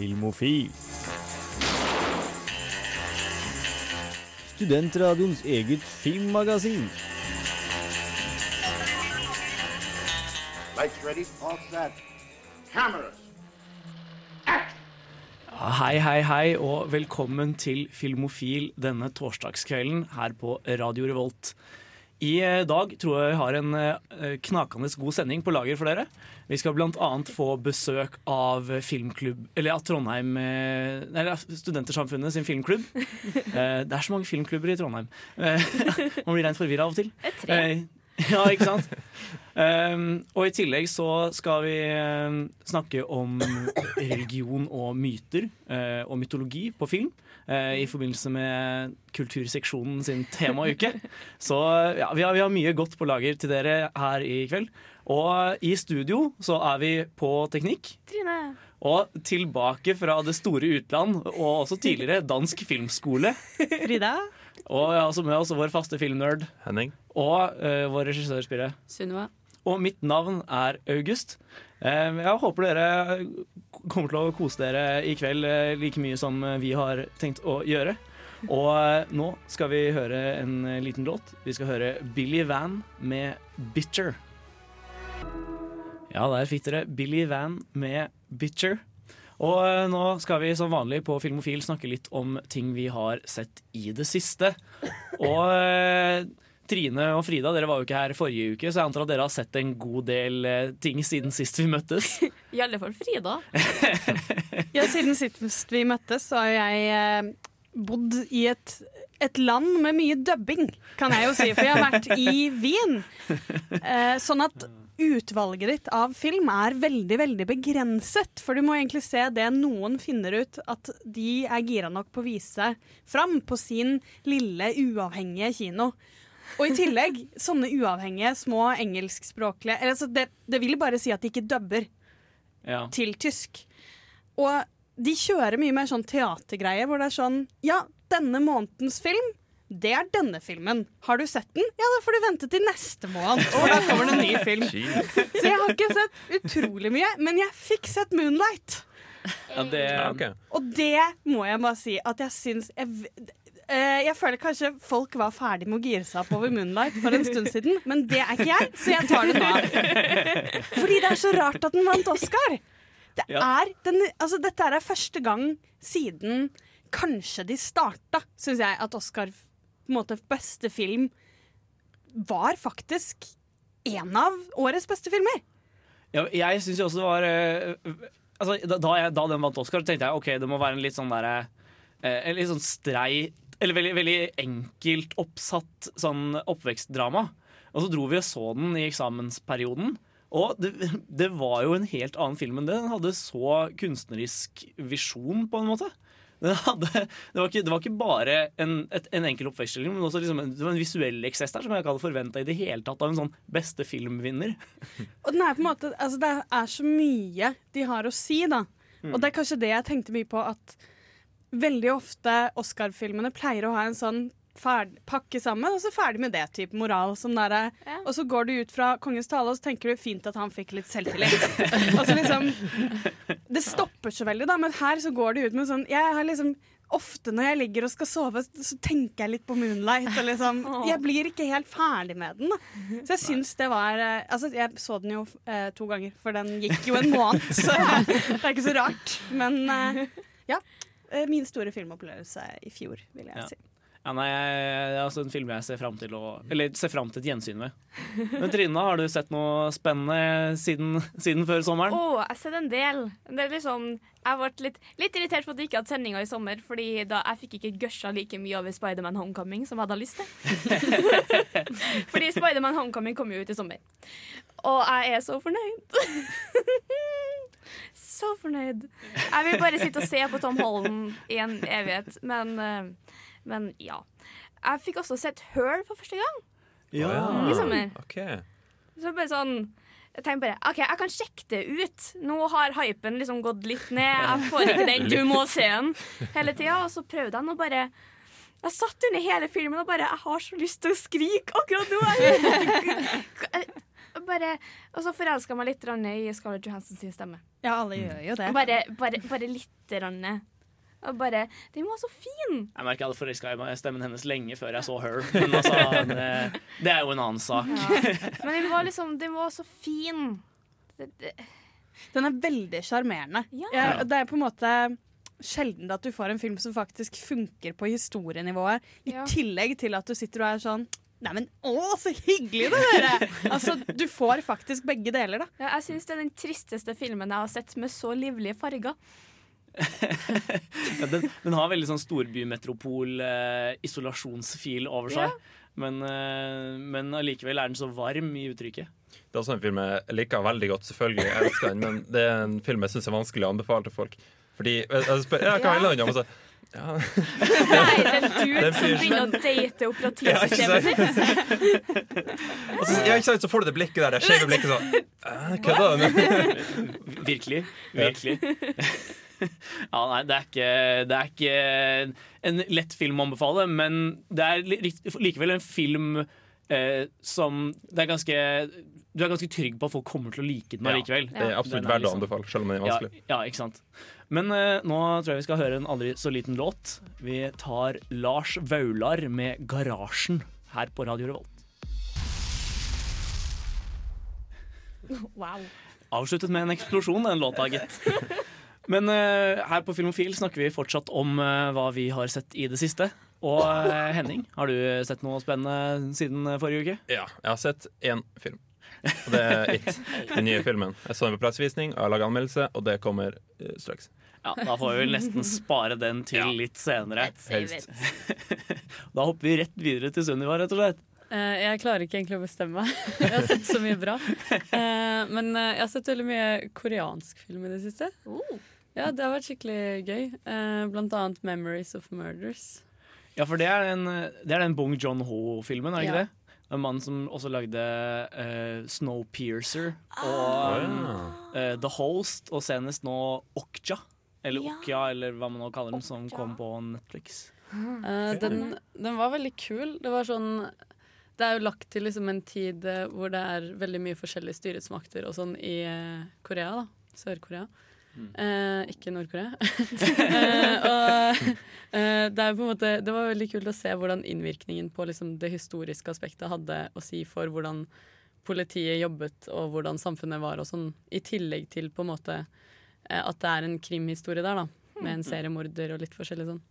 Filmofil. Studentradioens eget filmmagasin. Lights ready, all set. Cameras. Hei, hei, hei, og velkommen til Filmofil denne torsdagskvelden her på Radio Revolt. I eh, dag tror jeg vi har en eh, knakende god sending på lager for dere. Vi skal bl.a. få besøk av filmklubb Eller av Trondheim eh, Eller Studentersamfunnet sin filmklubb. Eh, Det er så mange filmklubber i Trondheim. Eh, Man blir rent forvirra av og til. tre. Eh, Ja, ikke sant? Um, og i tillegg så skal vi um, snakke om religion og myter uh, og mytologi på film. Eh, I forbindelse med Kulturseksjonen sin temauke. Så ja, vi har, vi har mye godt på lager til dere her i kveld. Og i studio så er vi på teknikk. Trine. Og tilbake fra det store utland, og også tidligere dansk filmskole. Frida? Og jeg har også med oss vår faste filmnerd Henning. og uh, vår regissør Spire. Sunniva. Og mitt navn er August. Eh, Jeg håper dere kommer til å kose dere i kveld eh, like mye som vi har tenkt å gjøre. Og eh, nå skal vi høre en eh, liten låt. Vi skal høre Billy Van med 'Bitcher'. Ja, der fikk dere Billy Van med 'Bitcher'. Og nå skal vi som vanlig på Filmofil snakke litt om ting vi har sett i det siste. Og Trine og Frida, dere var jo ikke her forrige uke, så jeg antar at dere har sett en god del eh, ting siden sist vi møttes. I alle fall Frida. Ja, siden sist vi møttes, så har jeg eh, bodd i et, et land med mye dubbing, kan jeg jo si. For jeg har vært i Wien. Eh, sånn at utvalget ditt av film er veldig, veldig begrenset. For du må egentlig se det noen finner ut at de er gira nok på å vise fram på sin lille, uavhengige kino. Og i tillegg, sånne uavhengige, små engelskspråklige eller, altså det, det vil bare si at de ikke dubber Ja. til tysk. Og de kjører mye mer sånn teatergreie, hvor det er sånn Ja, denne månedens film, det er denne filmen. Har du sett den? Ja, da får du vente til neste måned, og da kommer det en ny film. Så jeg har ikke sett utrolig mye, men jeg fikk sett Moonlight. Ja, det, okay. Og det må jeg bare si at jeg syns jeg, jeg føler kanskje folk var ferdig med å gire seg opp over Moonlight for en stund siden, men det er ikke jeg, så jeg tar det nå. Fordi det er så rart at den vant Oscar. Det er den, altså, dette er første gang siden kanskje de starta, syns jeg, at Oscar på en måte beste film var faktisk en av årets beste filmer. ja, jeg syns jo også det var eh, altså, da, jeg, da den vant Oscar, tenkte jeg OK, det må være en litt sånn derre eh, En litt sånn streit Eller veldig, veldig enkelt oppsatt sånn oppvekstdrama. Og så dro vi og så den i eksamensperioden. Og det, det var jo en helt annen film enn det. Den hadde så kunstnerisk visjon, på en måte. Den hadde, det, var ikke, det var ikke bare en, et, en enkel oppvekststilling, men også liksom en, det var en visuell eksess der som jeg ikke hadde forventa i det hele tatt av en sånn beste filmvinner. Og den er på en måte, altså det er så mye de har å si, da. Og det er kanskje det jeg tenkte mye på, at veldig ofte Oscar-filmene pleier å ha en sånn ferd, pakke sammen, og så ferdig med det type moral. Som der, er- Ja. Og så går du ut fra Kongens tale, og så tenker du fint at han fikk litt selvtillit. og så liksom Det stopper så veldig, da, men her så går det ut med sånn Jeg har liksom Ofte når jeg ligger og skal sove, så tenker jeg litt på Moonlight. Og liksom, jeg blir ikke helt ferdig med den. Da. Så jeg syns det var eh, Altså, jeg så den jo eh, to ganger, for den gikk jo en måned, så det er ikke så rart. Men eh, ja. Eh, Min store filmopplevelse i fjor, vil jeg Ja. si. Ja, nei, det er altså en film jeg ser fram til å Eller ser fram til et gjensyn med. Men Trine, har du sett noe spennende siden, siden før Å, oh, jeg har sett en del. Det er liksom, jeg ble litt, litt irritert for at jeg ikke hadde sendinga i sommer, Fordi da jeg fikk ikke gørsa like mye over Spiderman Homecoming som jeg hadde lyst til. fordi Spiderman Homecoming kom jo ut i sommer. Og jeg er så fornøyd. så fornøyd. Jeg vil bare sitte og se på Tom Holland i en evighet. Men, eh, men ja. Jeg fikk også sett Her for første gang i sommer. Okay. Så bare sånn Jeg tenkte bare, ok, jeg kan sjekke det ut. Nå har hypen liksom gått litt ned. Jeg får ikke den, du må se den hele tida. Og så prøvde jeg å bare Jeg satt under hele filmen og bare Jeg har så lyst til å skrike akkurat nå. Jeg, jeg bare Og så forelska meg litt i Scarlett Johansson sin stemme. Ja, alle gjør jo det. Bare, bare, bare litt. Grann. Og bare Den var så fin! Jeg merker jeg hadde forelska i stemmen hennes lenge før jeg så Her. Men altså, det, det er jo en annen sak. Men den var liksom Den var så fin. Det, det, Den er veldig sjarmerende. Ja. Ja, det er på en måte sjelden at du får en film som faktisk funker på historienivået, i Ja. tillegg til at du sitter og er sånn Neimen, å, så hyggelig det dere! altså, du får faktisk begge deler, da. ja, jeg syns det er den tristeste filmen jeg har sett med så livlige farger. Ja, den, den har veldig sånn storbymetropol-isolasjonsfil over seg. Men, eh, men allikevel er den så varm i uttrykket. Det er også en film jeg liker veldig godt, selvfølgelig. Jeg elsker den, men det er en film jeg syns er vanskelig å anbefale til folk. Fordi jeg, jeg spør, jeg, hva handler den om? Ja, Nei, det er du som begynner å date operativsystemet sitt. og ja, ikke sant, så får du det blikket der, det skjeve blikket sånn. Kødda du? Virkelig. Virkelig. Ja, nei, det er ikke, det er ikke en lett film å anbefale, men det er likevel en film eh, som det er ganske Du er ganske trygg på at folk kommer til å like den Ja. allikevel. Det er absolutt er verdt å liksom- anbefale, selv om den er vanskelig. ja, ikke sant. Men uh, nå tror jeg vi skal høre en aldri så liten låt. Vi tar Lars Vaular med 'Garasjen' her på Radio Revolt. Wow. Avsluttet med en eksplosjon, den låta, gitt. Men uh, her på Filmofil snakker vi fortsatt om uh, hva vi har sett i det siste. Og Henning, har du sett noe spennende siden forrige uke? Ja, jeg har sett én film. Og det er It, den nye filmen. Jeg så den på pressevisning, har laga anmeldelse, og det kommer uh, straks. Ja, Da får vi vel nesten spare den til Ja. litt senere. Helst. Da hopper vi rett videre til Sunniva, rett og slett. Uh, jeg klarer ikke egentlig å bestemme meg. Jeg har sett så mye bra. Uh, men uh, jeg har sett veldig mye koreansk film i det siste. Oh. Ja, Det har vært skikkelig gøy. Eh, blant annet 'Memories of Murders'. Ja, for det er den, det er den Bong John-ho-filmen, er det ikke det? En mann som også lagde uh, Snowpiercer Ah. og Ja. eh, The Host, og senest nå Okja. Eller Ja. Okja, eller hva man nå kaller den, som kom på Netflix. Uh, den, den var veldig kul. Det var sånn Det er jo lagt til liksom en tid hvor det er veldig mye forskjellige styresmakter og sånn i Korea, da. Sør-Korea. Eh, ikke Nord-Korea. eh, og eh, det måte Det var veldig kult å se hvordan innvirkningen på liksom, det historiske aspektet hadde å si for hvordan politiet jobbet og hvordan samfunnet var og sånn, i tillegg til på en måte eh, at det er en krimhistorie der, da. Med en seriemorder og litt forskjellig sånn.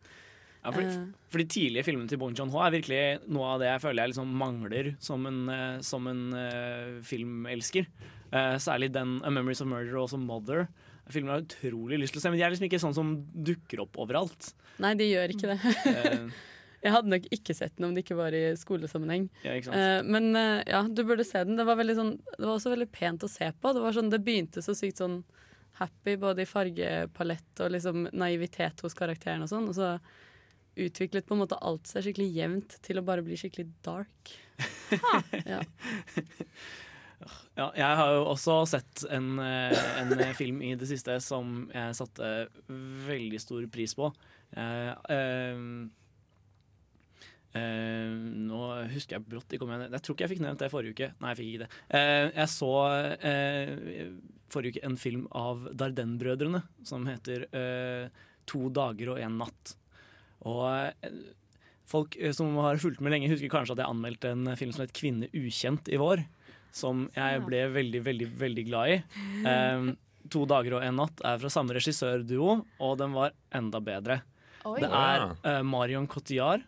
Ja, for, for, de tidlige filmene til Bong Joon-ho er virkelig noe av det jeg føler jeg liksom mangler som en, eh, som en uh, filmelsker. Uh, særlig den A Memories of Murder og også Mother. Filmer jeg har utrolig lyst til å se, men de er liksom ikke sånn som dukker opp overalt. Nei, de gjør ikke det. Eh, Jeg hadde nok ikke sett den om det ikke var i skolesammenheng. ja? Eh, men eh, ja, du burde se den. Det var, sånn, det var også veldig pent å se på. Det, var sånn, det begynte så sykt sånn happy, både i fargepalett og liksom naivitet hos karakteren og sånn. Og så utviklet på en måte alt seg skikkelig jevnt til å bare bli skikkelig dark. Ja. Ja, jeg har jo også sett en, eh, en film i det siste som jeg satte veldig stor pris på. Jeg, eh, eh, nå husker jeg brått ikke om jeg Jeg tror ikke jeg fikk nevnt det forrige uke. Nei, jeg fikk ikke det. Eh, jeg så eh, forrige uke en film av Darden-brødrene som heter eh, 'To dager og en natt'. Og eh, folk eh, som har fulgt med lenge, husker kanskje at jeg anmeldte en film som het 'Kvinne ukjent' i vår. Som jeg ble veldig, veldig, veldig glad i. Um, 'To dager og en natt' er fra samme regissørduo, og den var enda bedre. Oi. Det er uh, Marion Cotillard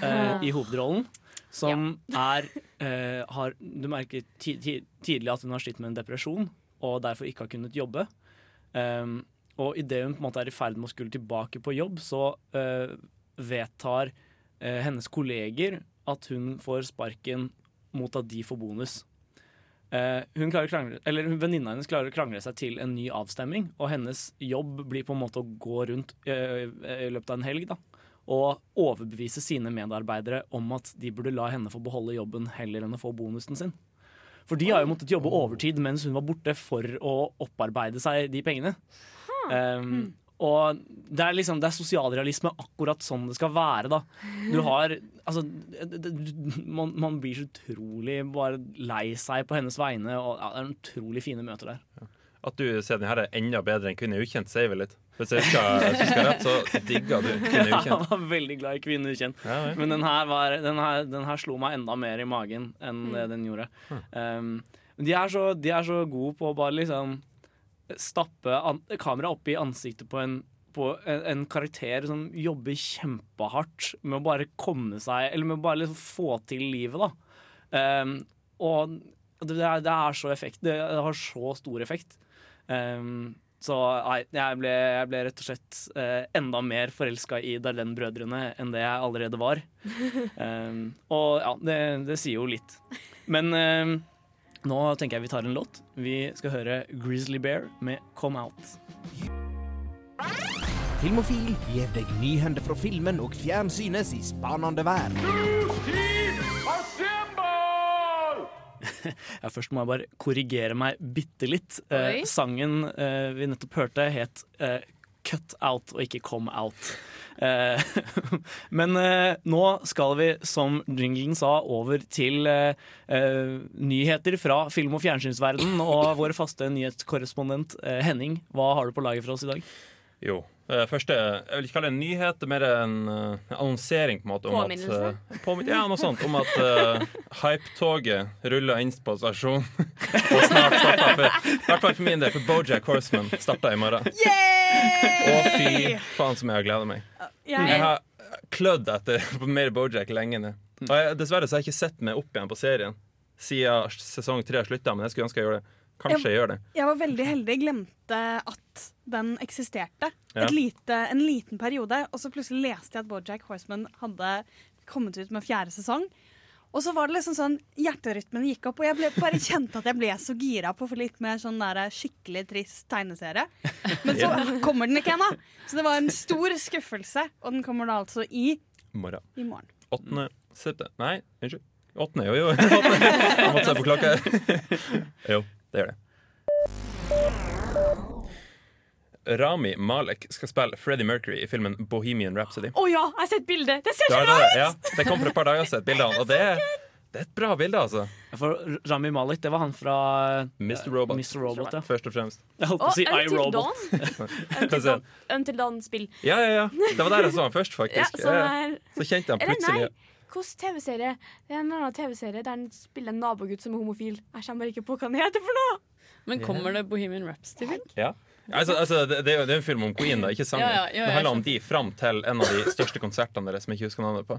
uh, i hovedrollen. Som er uh, har, Du merker ti, ti, tidlig at hun har slitt med en depresjon og derfor ikke har kunnet jobbe. Um, og idet hun på en måte er i ferd med å skulle tilbake på jobb, så eh, vedtar hennes kolleger at hun får sparken mot at de får bonus. Eh, hun klarer å krangle, eller Venninna hennes klarer å krangle seg til en ny avstemning, og hennes jobb blir på en måte å gå rundt eh, i løpet av en helg da, og overbevise sine medarbeidere om at de burde la henne få beholde jobben heller enn å få bonusen sin. For de har jo måttet jobbe overtid mens hun var borte for å opparbeide seg de pengene. Um, Og det er liksom Det er sosialrealisme akkurat sånn det skal være, da. Du har Altså, det, man, man blir så utrolig bare lei seg på hennes vegne, og ja, det er utrolig fine møter der. At du ser den her er enda bedre enn Kvinne ukjent, sier vel litt. Hvis jeg husker, husker rett, så digga du Kvinne Jeg var veldig glad i Kvinne ukjent. Ja, ja. Men den her, var, den, her, den her slo meg enda mer i magen enn det den gjorde. Um, de, er så, de er så gode på å bare liksom stappe kameraet opp i ansiktet på en på en, en karakter som jobber kjempehardt med å bare komme seg Eller med å bare liksom få til livet, da. Um, og det det er så effekt Det har så stor effekt. Um, så nei, jeg ble, jeg ble rett og slett uh, enda mer forelska i Darlene-brødrene enn det jeg allerede var. Um, og ja, det, det sier jo litt. Men nå tenker jeg vi tar en låt. Vi skal høre Grizzly Bear med Come Out. Filmofil gir deg nyhender fra filmen og fjernsynets i spanende verden. Ja, først må jeg bare korrigere meg bitte litt. Eh, sangen eh, vi nettopp hørte, het eh, Cut Out og ikke Come Out. Eh, men eh, nå skal vi, som jinglen sa, over til eh, nyheter fra film- og fjernsynsverden. Og vår faste nyhetskorrespondent Henning, hva har du på laget for oss i dag? Jo. Eh, første, jeg vil ikke kalle det en nyhet, det er mer en eh, annonsering. på en måte om Påminnelse? At, uh, på, ja, noe sånt. Om at uh, hype-toget ruller inn på stasjonen. og snart starter for, I hvert fall for min del, for Bojack Horseman starter i morgen. Å, fy faen som jeg har gleda meg. Jeg Jeg, har klødd etter på mer Bojack lenge nå. Og jeg, dessverre så har jeg ikke sett meg opp igjen på serien siden sesong tre slutta, men jeg skulle ønske jeg gjorde det. Kanskje jeg gjør det. jeg var veldig heldig, glemte at den eksisterte Ja. Lite, en liten periode. Og så plutselig leste jeg at Bojack Horseman hadde kommet ut med fjerde sesong. Og så var det liksom sånn, hjerterytmen gikk opp, og jeg ble, bare kjente at jeg ble så gira på få litt mer sånn der skikkelig trist tegneserie. Men så kommer den ikke ennå. Så det var en stor skuffelse. Og den kommer da altså i, Morgen. i morgen. 8. september Nei, unnskyld. 8. Jo, jo. Jeg måtte se på klokka. Jo, det gjør det. Rami Malek skal spille Freddie Mercury i filmen Bohemian Rhapsody. Å ja, jeg har sett bildet! Det ser så bra ut! ja, det kom for et par dager siden, bildene, og det det er et bra bilde, altså. For Rami Malek, det var han fra Mr. Robot, Mr. Robot ja. først og fremst. Jeg holdt på å si. Dawn. Hva Until Dawn, Until Dawn-spill. Ja, ja, ja. Det var der jeg så han først, faktisk. Ja, her. Så kjente jeg han Eller nei, plutselig hvilken TV-serie? Det er en annen TV-serie der han spiller en nabogutt som er homofil. Jeg kommer bare ikke på hva den heter for noe! Men kommer det Bohemian Rhapsody-film? Ja. Altså, altså, det, det er jo en film om Queen, da, ikke sangen. Ja, ja, ja, det handler om de fram til en av de største konsertene deres som jeg ikke husker navnet på.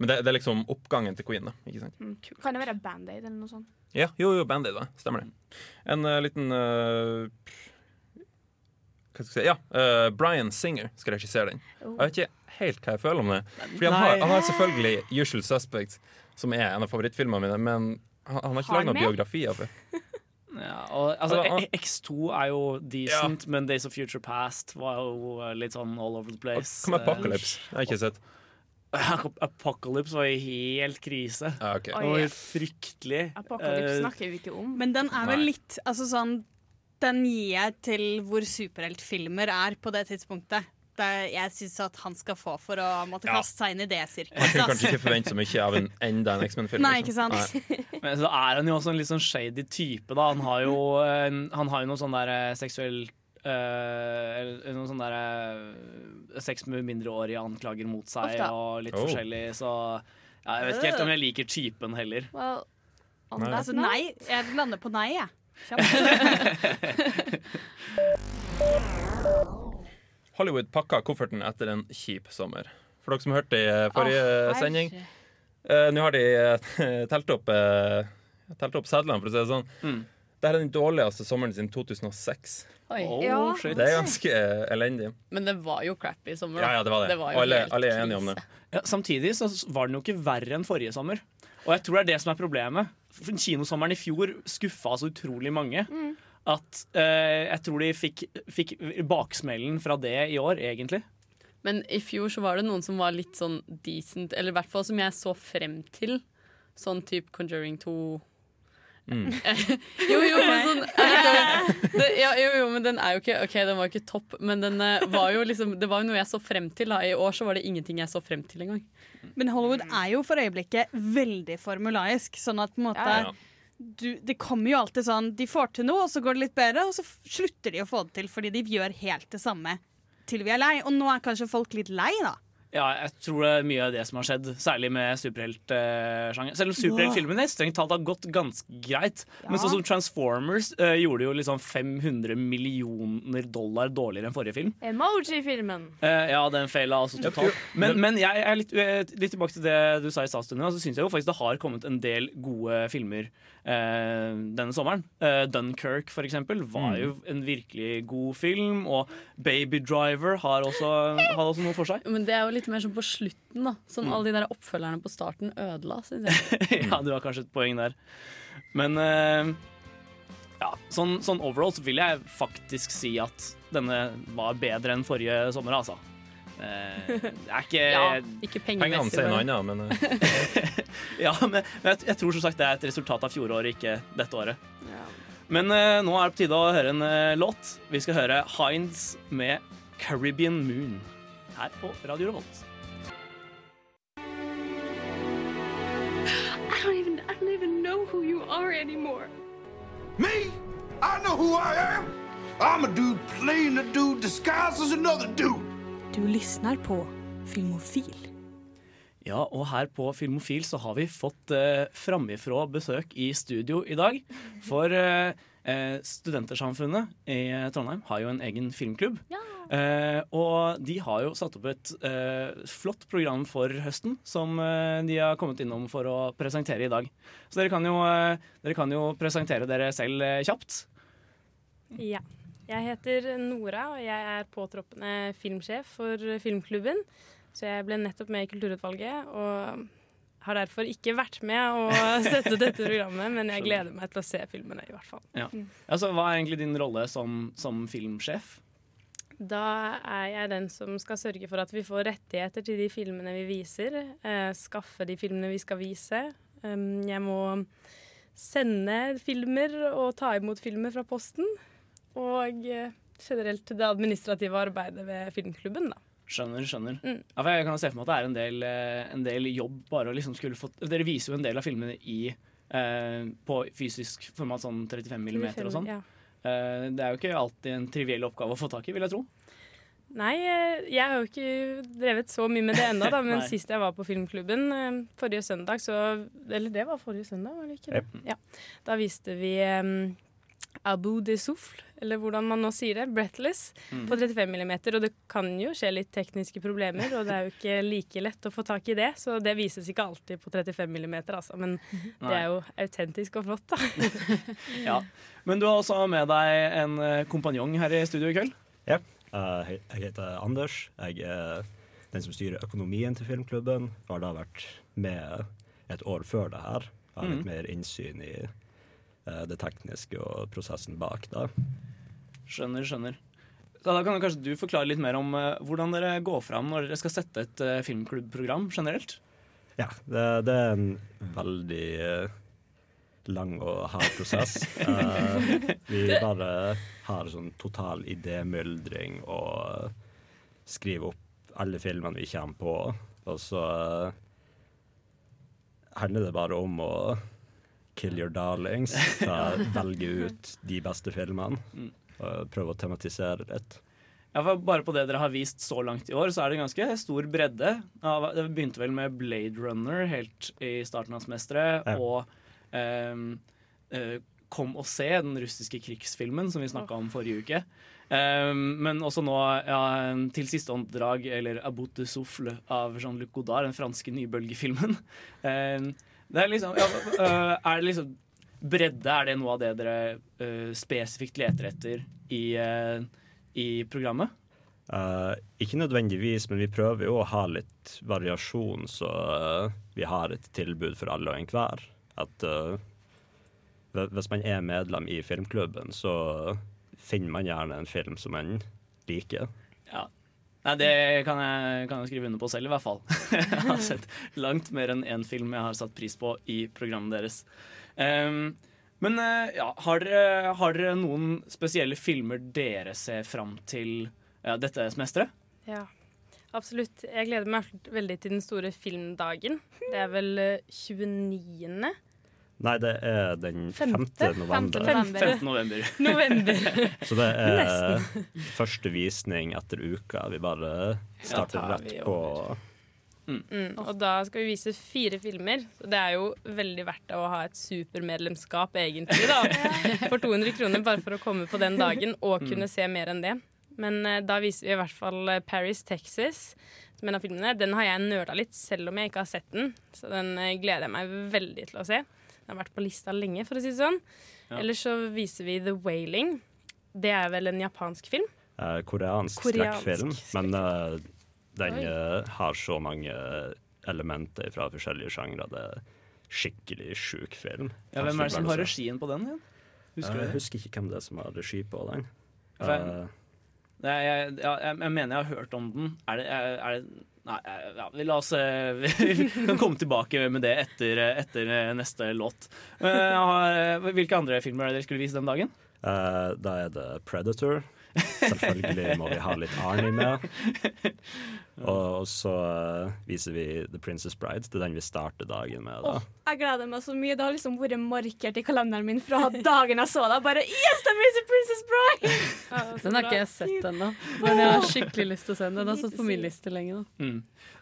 Men det, det er liksom oppgangen til Queen, da. Ikke sant? Mm, Kan det være Band-Aid eller noe sånt? Ja, jo, jo, Band-Aid, da. Stemmer det. En uh, liten uh, Hva skal jeg si? Ja, uh, Brian Singer skal regissere den. Oh. Jeg vet ikke helt hva jeg føler om det. Fordi han har, han har selvfølgelig Usual Suspect', som er en av favorittfilmene mine, men han, han har ikke lagd noen biografi av det. Ja, og, altså, E- X2 er jo decent, men Days of Future Past var jo eh, litt sånn all over the place. Hva med Apocalypse? Jeg har ikke sett. Apocalypse var jo helt krise. Ah, okay. Det var fryktelig. Apocalypse Eh, snakker vi ikke om. Men den er vel litt altså sånn, Den gir jeg til hvor superheltfilmer er på det tidspunktet. Det, jeg syns at han skal få for å måtte Ja. kaste seg inn i det Man kunne kanskje ikke forvente så mye av en enda en X-Men-film. Nei, liksom. ikke sant? Men så er han jo også en litt sånn shady type, da. Han har jo, en, han har jo noe sånn der eh, seksuell noen sånne noe sånn der uh, Sex med mindreårige anklager mot seg Ofte. og litt Oh. forskjellig, så ja, jeg vet ikke helt om jeg liker typen heller. Well, Nei. Altså, nei. Jeg lander på nei, jeg. Hollywood pakka kofferten etter en kjip sommer. For dere som hørte i eh, forrige oh, sending, eh, nå har de eh, telt opp uh, Telt opp sedlene, for å si det sånn. Mm. Dette er den dårligste sommeren siden 2006. Oi. Oh, Ja. shit. Det er ganske eh, elendig. Men det var jo crappy sommer. Ja, da. ja, det var det. var Og alle, alle er enige om det. Ja, samtidig så var den jo ikke verre enn forrige sommer. Og jeg tror det er det som er problemet. Kinosommeren i fjor skuffa så utrolig mange. At eh, jeg tror de fikk, fikk baksmellen fra det i år, egentlig. Men i fjor så var det noen som var litt sånn decent, eller i hvert fall som jeg så frem til. Sånn type Conjuring 2. Jo, jo, men sånn det, ja, jo, jo, men den er jo ikke Ok, den var jo ikke topp, men den eh, var jo liksom Det var jo noe jeg så frem til. da I år så var det ingenting jeg så frem til engang. Men Hollywood er jo for øyeblikket veldig formulaisk. Sånn at på en måte Ja. Du, Det kommer jo alltid sånn De får til noe, og så går det litt bedre, og så slutter de å få det til fordi de gjør helt det samme til vi er lei. Og nå er kanskje folk litt lei, da. Ja, jeg tror det er mye av det som har skjedd, særlig med superheltsjanger. Selv om superheltfilmene strengt talt har gått ganske greit. Men sånn som Transformers uh, gjorde jo liksom 500 millioner dollar dårligere enn forrige film. Emoji-filmen. Uh, ja, den feila altså totalt. Men, men jeg er litt, litt tilbake til det du sa i stad, Stunde, Så syns jeg jo faktisk det har kommet en del gode filmer eh, denne sommeren. Eh, Dunkerque, for eksempel, var jo en virkelig god film. Og Baby Driver har også, har også noe for seg. Men det er jo litt mer sånn på slutten, da. Sånn alle de der oppfølgerne på starten ødela, syns jeg. ja, du har kanskje et poeng der. Men uh, ja, sånn, sånn overall så vil jeg faktisk si at denne var bedre enn forrige sommer, altså. Eh, det er ikke Ja, ja. ikke Pengene pengemessig. sier noe annet, men Ja, men, men jeg, jeg tror som sagt det er et resultat av fjoråret, ikke dette året. Men uh, nå er det på tide å høre en uh, låt. Vi skal høre Hinds med 'Caribbean Moon' her på Radio Revolt. I don't even I don't even know who you are anymore. Me? I know who I am. I'm a dude playing a dude disguised as another dude. Du lysner på Filmofil. Ja, og her på Filmofil så har vi fått eh, framifrå besøk i studio i dag. For eh, eh, Studentersamfunnet i Trondheim har jo en egen filmklubb. Eh, og de har jo satt opp et eh, flott program for høsten som eh, de har kommet innom for å presentere i dag. Så dere kan jo, eh, dere kan jo presentere dere selv eh, kjapt. Ja. Jeg heter Nora, og jeg er påtroppende filmsjef for filmklubben. Så jeg ble nettopp med i Kulturutvalget, og har derfor ikke vært med å sette dette programmet, men jeg gleder meg til å se filmene, i hvert fall. Ja. Altså, hva er egentlig din rolle som, som filmsjef? Da er jeg den som skal sørge for at vi får rettigheter til de filmene vi viser. Eh, skaffe de filmene vi skal vise. Um, jeg må sende filmer og ta imot filmer fra posten. Og eh, generelt det administrative arbeidet ved filmklubben, da. Skjønner, skjønner. Mm. Ja, jeg kan se for meg at det er en del, eh, en del jobb bare å liksom skulle få Dere viser jo en del av filmene i eh, på fysisk format, sånn 35 millimeter og sånn. Ja. Eh, det er jo ikke alltid en triviell oppgave å få tak i, vil jeg tro. Nei, eh, jeg har jo ikke drevet så mye med det ennå, men sist jeg var på filmklubben, eh, forrige søndag, så Eller det var forrige søndag, var det ikke det? Ja. Da viste vi um, Abu de Souffle, eller hvordan man nå sier det, Breathless, Mm. på 35 mm. Og det kan jo skje litt tekniske problemer, og det er jo ikke like lett å få tak i det, så det vises ikke alltid på 35 mm, altså. Men det er jo autentisk og flott, da. Ja. Men du har også med deg en eh, kompanjong her i studio i kveld. Ja. Eh, jeg heter Anders. Jeg er den som styrer økonomien til filmklubben. Har da vært med et år før det her. Har litt Mhm. mer innsyn i det tekniske og prosessen bak. da. Skjønner, skjønner. Så da kan kanskje du forklare litt mer om eh, hvordan dere går fram når dere skal sette et eh, filmklubbprogram generelt? Ja, det, det er en veldig eh, lang og hard prosess. Eh, vi bare har sånn total idémyldring og skriver opp alle filmene vi kommer på, og så eh, handler det bare om å kill your darlings. Ta, velge ut de beste filmene Mm. og prøve å tematisere litt. Ja, for Bare på det dere har vist så langt i år, så er det ganske stor bredde. Det begynte vel med Blade Runner helt i starten av semesteret, Ja. og ehm, eh, Kom og se, den russiske krigsfilmen som vi snakka om forrige uke. Um, men også nå ja, til siste åndedrag, eller About de Souffle av Jean-Luc Godard, den franske nybølgefilmen. Ehm, det er liksom ja, øh, Er det liksom Bredde, er det noe av det dere øh, spesifikt leter etter i, øh, i programmet? Uh, ikke nødvendigvis, men vi prøver jo å ha litt variasjon, så uh, vi har et tilbud for alle og enhver. At uh, hvis man er medlem i filmklubben, så finner man gjerne en film som man liker. Ja. Nei, det kan jeg, kan jeg skrive under på selv, i hvert fall. jeg har sett langt mer enn én film jeg har satt pris på i programmet deres. Um, Men eh, ja, har dere, har dere noen spesielle filmer dere ser fram til ja, dette semesteret? Ja, absolutt. Jeg gleder meg veldig til den store filmdagen. Det er vel eh, 29. Nei, det er den 5. November. Femte. 15. november. November. Så det er første visning etter uka. Vi bare starter ja, rett på Mm, og da skal vi vise fire filmer. Så det er jo veldig verdt å ha et supermedlemskap, egentlig, da. For 200 kroner bare for å komme på den dagen og kunne se mer enn det. Men uh, da viser vi i hvert fall eh, Paris, Texas, som en av filmene. Den har jeg nøla litt, selv om jeg ikke har sett den. Så den eh, gleder jeg meg veldig til å se. Den har vært på lista lenge, for å si det sånn. Ja. Ellers så viser vi The Wailing. Det er vel en japansk film? eh, koreansk, Koreansk skrekkfilm. Men uh, den Oi. eh, har så mange elementer fra forskjellige sjangre. Det er skikkelig sjuk film. Ja, hvem er det som har regien på den igjen? Husker jeg husker ikke hvem det er som har regi på den. For jeg- Eh, jeg, jeg, jeg mener jeg har hørt om den. Er det, er, er det Nei, ja, vi oss eh, Vi kan komme tilbake med det etter, etter neste låt. Eh, har- Hvilke andre filmer er det dere skulle vise den dagen? Uh, da er det Predator. Selvfølgelig må vi ha litt Arnie med. Og, og så eh, viser vi The Princess Bride. Det er den vi starter dagen med. da. Jeg gleder meg så mye. Det har liksom vært markert i kalenderen min fra dagen jeg så deg. Bare Yes, det er Princess Bride! Den har ikke jeg sett ennå, men jeg har skikkelig lyst til å se den. Den har stått på min liste lenge nå. Mm.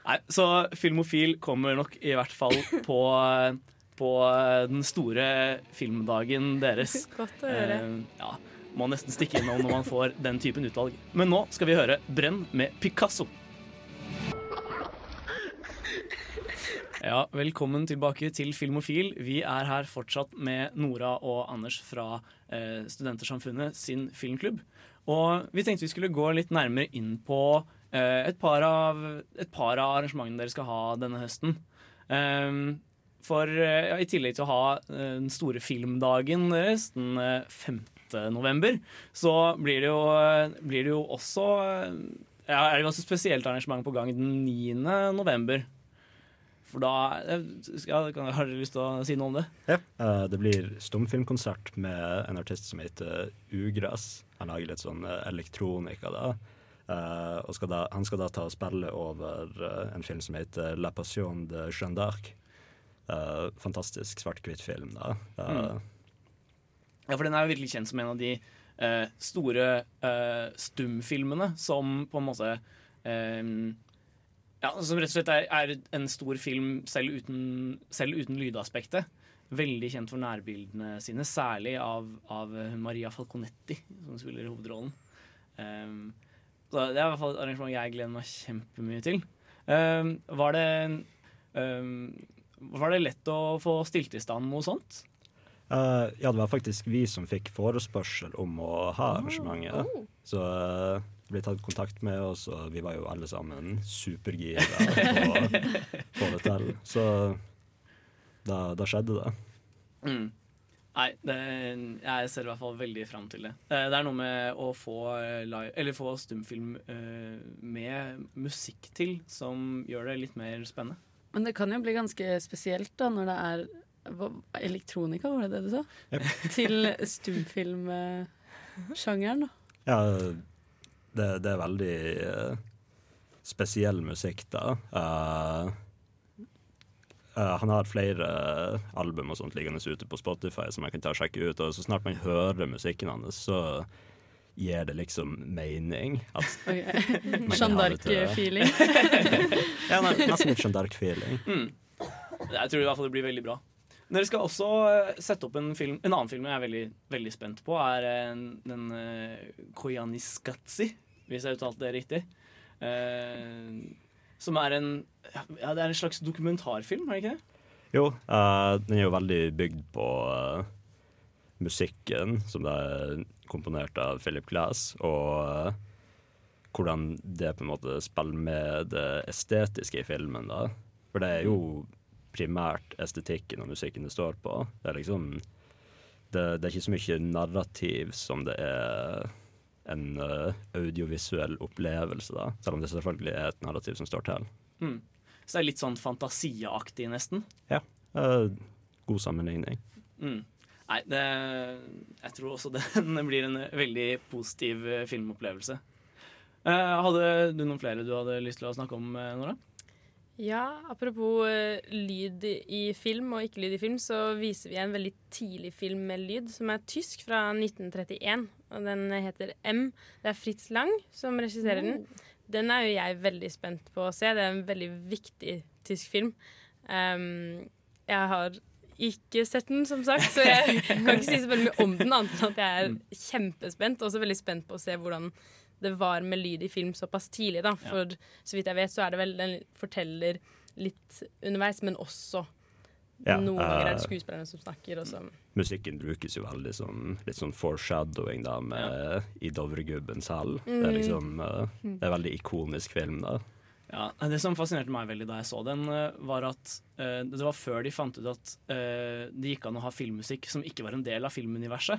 Nei, så Filmofil kommer nok i hvert fall på, på den store filmdagen deres. Godt å høre. Eh, ja, må nesten stikke innom når man får den typen utvalg. Men nå skal vi høre Brenn med Picasso. Ja, velkommen tilbake til Filmofil. Vi er her fortsatt med Nora og Anders fra eh, Studentersamfunnet sin filmklubb. Og vi tenkte vi skulle gå litt nærmere inn på eh, et, par av, et par av arrangementene dere skal ha denne høsten. Ehm, for eh, ja, i tillegg til å ha eh, den store filmdagen deres den eh, 5. november, så blir det jo, eh, blir det jo også eh, ja, er det ganske spesielt arrangement på gang den 9. november. For da eh, skal, kan, Har dere lyst til å si noe om det? Eh, det blir stumfilmkonsert med en artist som heter Ugress. Han lager litt sånn eh, elektronika da. Uh, og skal da, han skal da ta og spille over uh, en film som heter La Passion de Jeanne d'Arc. Eh, fantastisk svart-hvitt film, da. Mm. Ja, for den er jo virkelig kjent som en av de store stumfilmene som på en måte Ja, som rett og slett er, er en stor film selv uten, selv uten lydaspektet. Veldig kjent for nærbildene sine, særlig av, av Maria Falconetti, som spiller hovedrollen. Um, så det er i hvert fall et arrangement jeg gleder meg kjempemye til. Um, var det um, Var det lett å få stilt i stand noe sånt? Uh, ja, det var faktisk vi som fikk forespørsel om å ha arrangementet. oh. Så eh, det ble tatt kontakt med oss, og vi var jo alle sammen supergira på å få det til. Så da, da skjedde det. Mm. Nei, det, jeg ser i hvert fall veldig fram til det. Det er noe med å få, eh, live, eller få stumfilm eh, med musikk til som gjør det litt mer spennende. Men det kan jo bli ganske spesielt da når det er elektronika, var det det du sa? Til stumfilmsjangeren, da. Ja, det, det er veldig eh, spesiell musikk, da. Uh, uh, han har flere album og sånt liggende ute på Spotify som jeg kan ta og sjekke ut. Og så snart man hører musikken hans, så gir det liksom mening. At Ok. Jeanne ha det til- d'Arc-feeling. ja, nesten litt Jeanne d'Arc-feeling. Mm. Jeg tror i hvert fall det blir veldig bra. Dere skal også eh, sette opp en film En annen film jeg er veldig, veldig spent på, er eh, den uh, Koyaniskatsi, hvis jeg uttalte det riktig. Eh, som er en Ja, det er en slags dokumentarfilm, er det ikke det? Jo, uh, den er jo veldig bygd på uh, musikken, som er komponert av Philip Glass, og uh, hvordan det på en måte spiller med det estetiske i filmen. da. For det er jo primært estetikken og musikken det står på. Det er liksom Det, det er ikke så mye narrativ som det er en uh, audiovisuell opplevelse, da. Selv om det selvfølgelig er et narrativ som står til. Mm. Så det er litt sånn fantasiaktig, nesten. Ja. Uh, god sammenligning. Mm. Nei, det, jeg tror også den blir en veldig positiv eh, filmopplevelse. Uh, hadde du noen flere du hadde lyst til å snakke om, Nora? Ja, apropos eh, lyd i film og ikke lyd i film, så viser vi en veldig tidlig film med lyd, som er tysk fra 1931. Og den heter M. Det er Fritz Lang som regisserer den. Den er jo jeg veldig spent på å se. Det er en veldig viktig tysk film. Um, jeg har ikke sett den, som sagt, så jeg kan ikke si så veldig mye om den, annet enn at jeg er kjempespent. Og også veldig spent på å se hvordan det var med lyd i film såpass tidlig. Da. For så vidt jeg vet, så er det vel den forteller litt underveis, men også Ja, noen ganger er eh, det skuespillerne som snakker. Også. Musikken brukes jo veldig sånn litt sånn foreshadowing da med I Dovregubbens hall. Det er Mm. liksom eh, Det er en veldig ikonisk film, da. Ja, Det som fascinerte meg veldig da jeg så den, eh, var at uh, det var før de fant ut at uh, det gikk an å ha filmmusikk som ikke var en del av filmuniverset.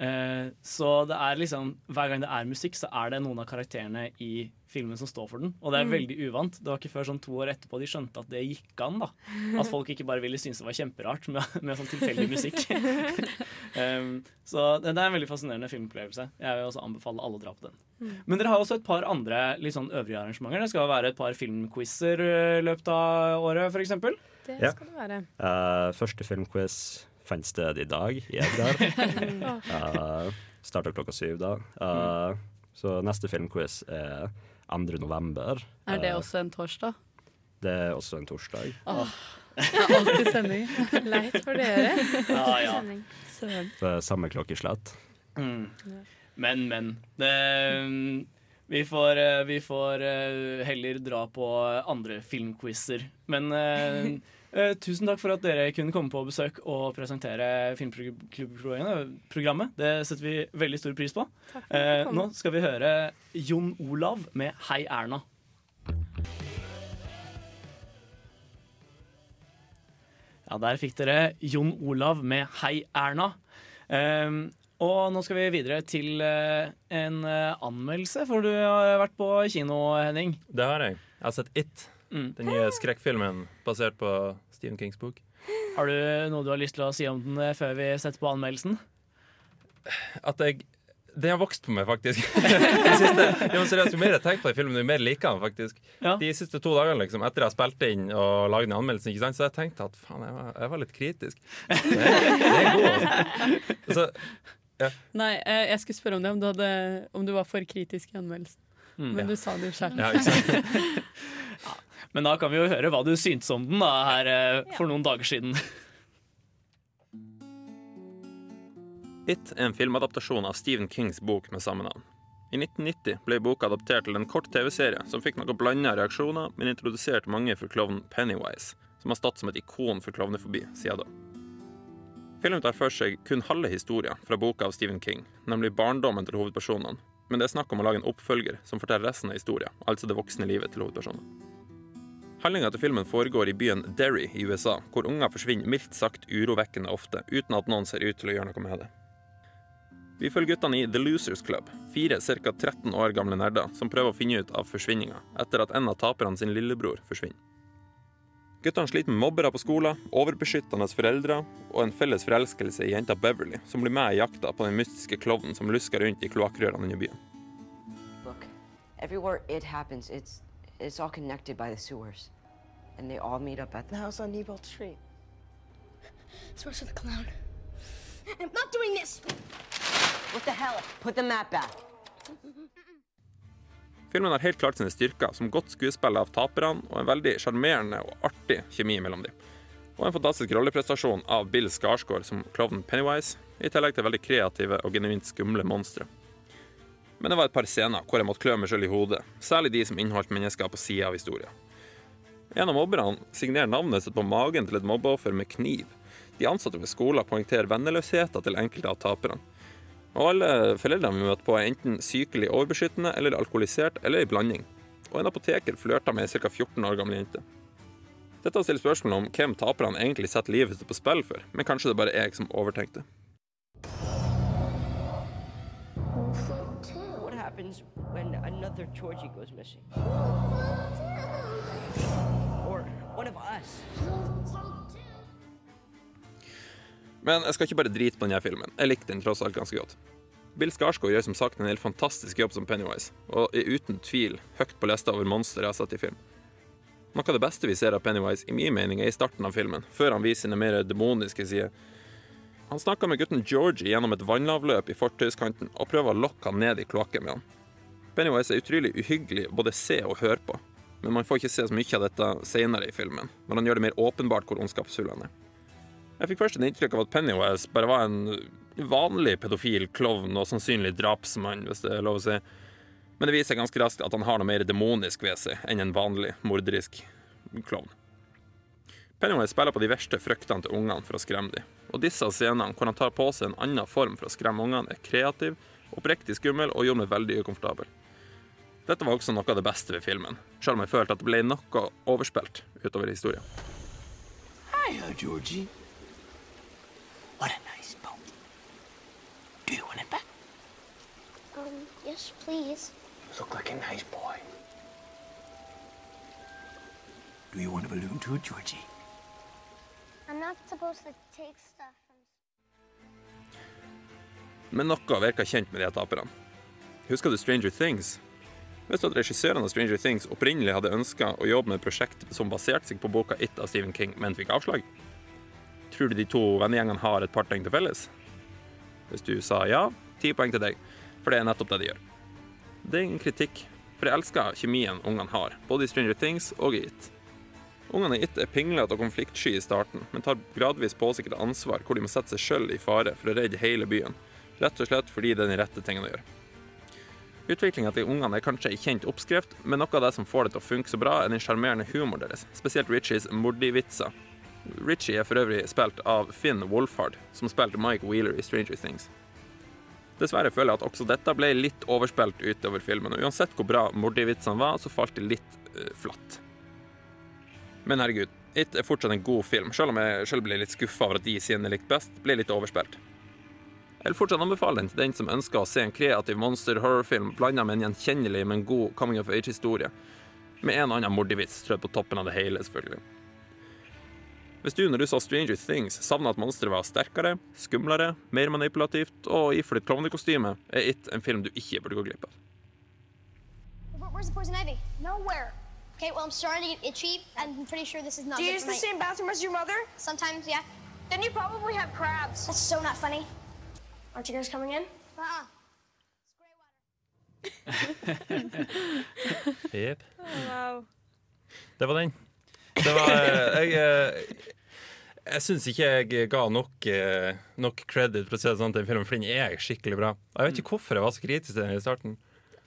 Eh, så det er liksom hver gang det er musikk, så er det noen av karakterene i filmen som står for den. Og det er Mm. veldig uvant. Det var ikke før sånn to år etterpå de skjønte at det gikk an. da At folk ikke bare ville synes det var kjemperart med, med sånn tilfeldig musikk. um, så det, det er en veldig fascinerende filmopplevelse. Jeg vil også anbefale alle å dra på den. Mm. Men dere har også et par andre litt sånn øvrige arrangementer. Det skal være et par filmquizer i løpet av året, f.eks. Det Ja. skal det være. Uh, første filmquiz fant sted i dag i Edgar. uh, Starta klokka syv da. Eh, Så neste filmquiz er 2. november. Er det uh, også en torsdag? Det er også en torsdag. Oh. er alltid sending. Leit for dere. Ja, ja. Det er samme klokkeslett. Mm. Men, men. Det, vi får, eh, vi får eh, heller dra på andre filmquizer. Men eh, eh, tusen takk for at dere kunne komme på besøk og presentere Filmklubbprogrammet. Det setter vi veldig stor pris på. Eh, nå skal vi høre Jon Olav med 'Hei, Erna'. Ja, der fikk dere Jon Olav med 'Hei, Erna'. Um, og nå skal vi videre til eh, en eh, anmeldelse, for du har vært på kino, Henning. Det har jeg. Jeg har sett It. Mm. Den nye skrekkfilmen basert på Stephen Kings bok. Har du noe du har lyst til å si om den eh, før vi setter på anmeldelsen? At jeg Den har vokst på meg, faktisk. De siste, jo, seriøst, jo mer jeg tenker på den filmen, jo mer liker jeg den faktisk. De siste to dagene liksom, etter jeg spilte inn og lagde den anmeldelsen, ikke sant, så jeg tenkte at faen, jeg var, jeg var litt kritisk. Det det er god, altså. Så, ja. Nei, eh, jeg skulle spørre om det, om du, hadde, om du var for kritisk i anmeldelsen. Mm. Men Ja. du sa det jo sjøl. Ja? Men da kan vi jo høre hva du syntes om den da, her eh, for noen dager siden. It er en filmadaptasjon av Stephen Kings bok med samme navn. I 1990 ble boka adaptert til en kort TV-serie som fikk noe blanda reaksjoner, men introduserte mange for klovnen Pennywise, som har stått som et ikon for klovnefobi siden da. Filmen tar for seg kun halve historien fra boka av Stephen King, nemlig barndommen til hovedpersonene, men det er snakk om å lage en oppfølger som forteller resten av historien, altså det voksne livet til hovedpersonene. Handlinga til filmen foregår i byen Derry i USA, hvor unger forsvinner mildt sagt urovekkende ofte, uten at noen ser ut til å gjøre noe med det. Vi følger guttene i The Losers Club, fire ca. 13 år gamle nerder som prøver å finne ut av forsvinninga etter at en av taperne sin lillebror forsvinner. Guttene sliter med mobbere på skolen, overbeskyttende foreldre og en felles forelskelse i jenta Beverly, som blir med i jakta på den mystiske klovnen som lusker rundt i kloakkrørene under byen. Look, it's all connected by the sewers, and they all meet up at the house on Nebold Street. Source of the clown. I'm not doing this! What the hell? Put the map back. Filmen har helt klart sine styrker, som godt skuespill av taperne og en veldig sjarmerende og artig kjemi mellom dem. Og en fantastisk rolleprestasjon av Bill Skarsgård som klovnen Pennywise, i tillegg til veldig kreative og genuint skumle monstre. Men det var et par scener hvor jeg måtte klø meg sjøl i hodet, særlig de som inneholdt mennesker på sida av historien. En av mobberne signerer navnet sitt på magen til et mobbeoffer med kniv. De ansatte ved skolen poengterer venneløsheten til enkelte av taperne. Og alle foreldrene vi møter på, er enten sykelig overbeskyttende eller alkoholisert, eller i blanding. Og en apoteker flørter med ei ca. 14 år gammel jente. Dette stiller spørsmål om hvem taperne egentlig setter livet sitt på spill for, men kanskje det bare er jeg som overtenkte. Happens when another Georgie goes missing? Or one of us? Men jeg skal ikke bare drite på denne filmen. Jeg likte den tross alt ganske godt. Bill Skarsgård gjør som sagt en helt fantastisk jobb som Pennywise, og er uten tvil høyt på lista over monstre jeg har sett i film. Noe av det beste vi ser av Pennywise, i min mening, er i starten av filmen, før han viser sine mer demoniske sider. Han snakker med gutten Georgie gjennom et vannavløp i fortauskanten og prøver å lokke han ned i kloakken med han. Pennywise er utrolig uhyggelig å både se og høre på, men man får ikke se så mye av dette senere i filmen, når han gjør det mer åpenbart hvor ondskapsfull han er. Jeg fikk først en inntrykk av at Pennywise bare var en vanlig pedofil klovn og sannsynlig drapsmann, hvis det er lov å si. Men det viser seg ganske raskt at han har noe mer demonisk ved seg enn en vanlig morderisk klovn. Pennywise spiller på de verste fryktene til ungene for å skremme dem. Og disse scenene hvor han tar på seg en annen form for å skremme ungene, er kreativ, oppriktig skummel og gjorde meg veldig ukomfortabel. Dette var også noe av det beste ved filmen, selv om jeg følte at det ble noe overspilt utover historien. Hiya, Georgie. What a nice boat. Do you want it back? Um, yes, please. You look like a nice boy. Do you want a balloon too, Georgie? Men noe virka kjent med de taperne. Husker du Stranger Things? Visste du at regissørene av Stranger Things opprinnelig hadde ønska å jobbe med et prosjekt som baserte seg på boka It av Stephen King, men fikk avslag? Tror du de to vennegjengene har et par ting til felles? Hvis du sa ja, ti poeng til deg, for det er nettopp det de gjør. Det er ingen kritikk, for jeg elsker kjemien ungene har, både i Stranger Things og i It. Ungene i It er pinglete og konfliktsky i starten, men tar gradvis på seg et ansvar hvor de må sette seg sjøl i fare for å redde hele byen, rett og slett fordi det er den rette tingen å gjøre. Utviklinga til ungene er kanskje ei kjent oppskrift, men noe av det som får det til å funke så bra, er den sjarmerende humoren deres, spesielt Richies mordivitser. Richie er for øvrig spilt av Finn Wolfhard, som spilte Mike Wheeler i Stranger Things. Dessverre føler jeg at også dette ble litt overspilt utover filmen, og uansett hvor bra mordivitsene var, så falt det litt uh, flatt. Men herregud, It er fortsatt en god film, selv om jeg selv ble litt skuffa over at de siden jeg likte best, ble litt overspilt. Jeg vil fortsatt anbefale den til den som ønsker å se en kreativ monster-horrorfilm blanda med en gjenkjennelig, men god coming of age-historie. Med en og annen mordevits strødd på toppen av det hele, selvfølgelig. Hvis du når du så Stranger Things savna at monsteret var sterkere, skumlere, mer manipulativt og iført klovnekostyme, er It en film du ikke burde gå glipp av. Hvor the poison ivy? Nowhere. Okay, well, I'm starting to get itchy. I'm pretty sure this is not Do you use the same bathroom as your mother? Sometimes, yeah. Then you probably have crabs. That's so not funny. Aren't you guys coming in? Uh-uh. Jepp. Wow. Det var den. Det var Jeg, Jeg, eh, jeg syns ikke jeg ga nok, eh, nok credit for å si det sånn til en filmen, for den er skikkelig bra. Jeg vet ikke hvorfor jeg var så kritisk til den i starten.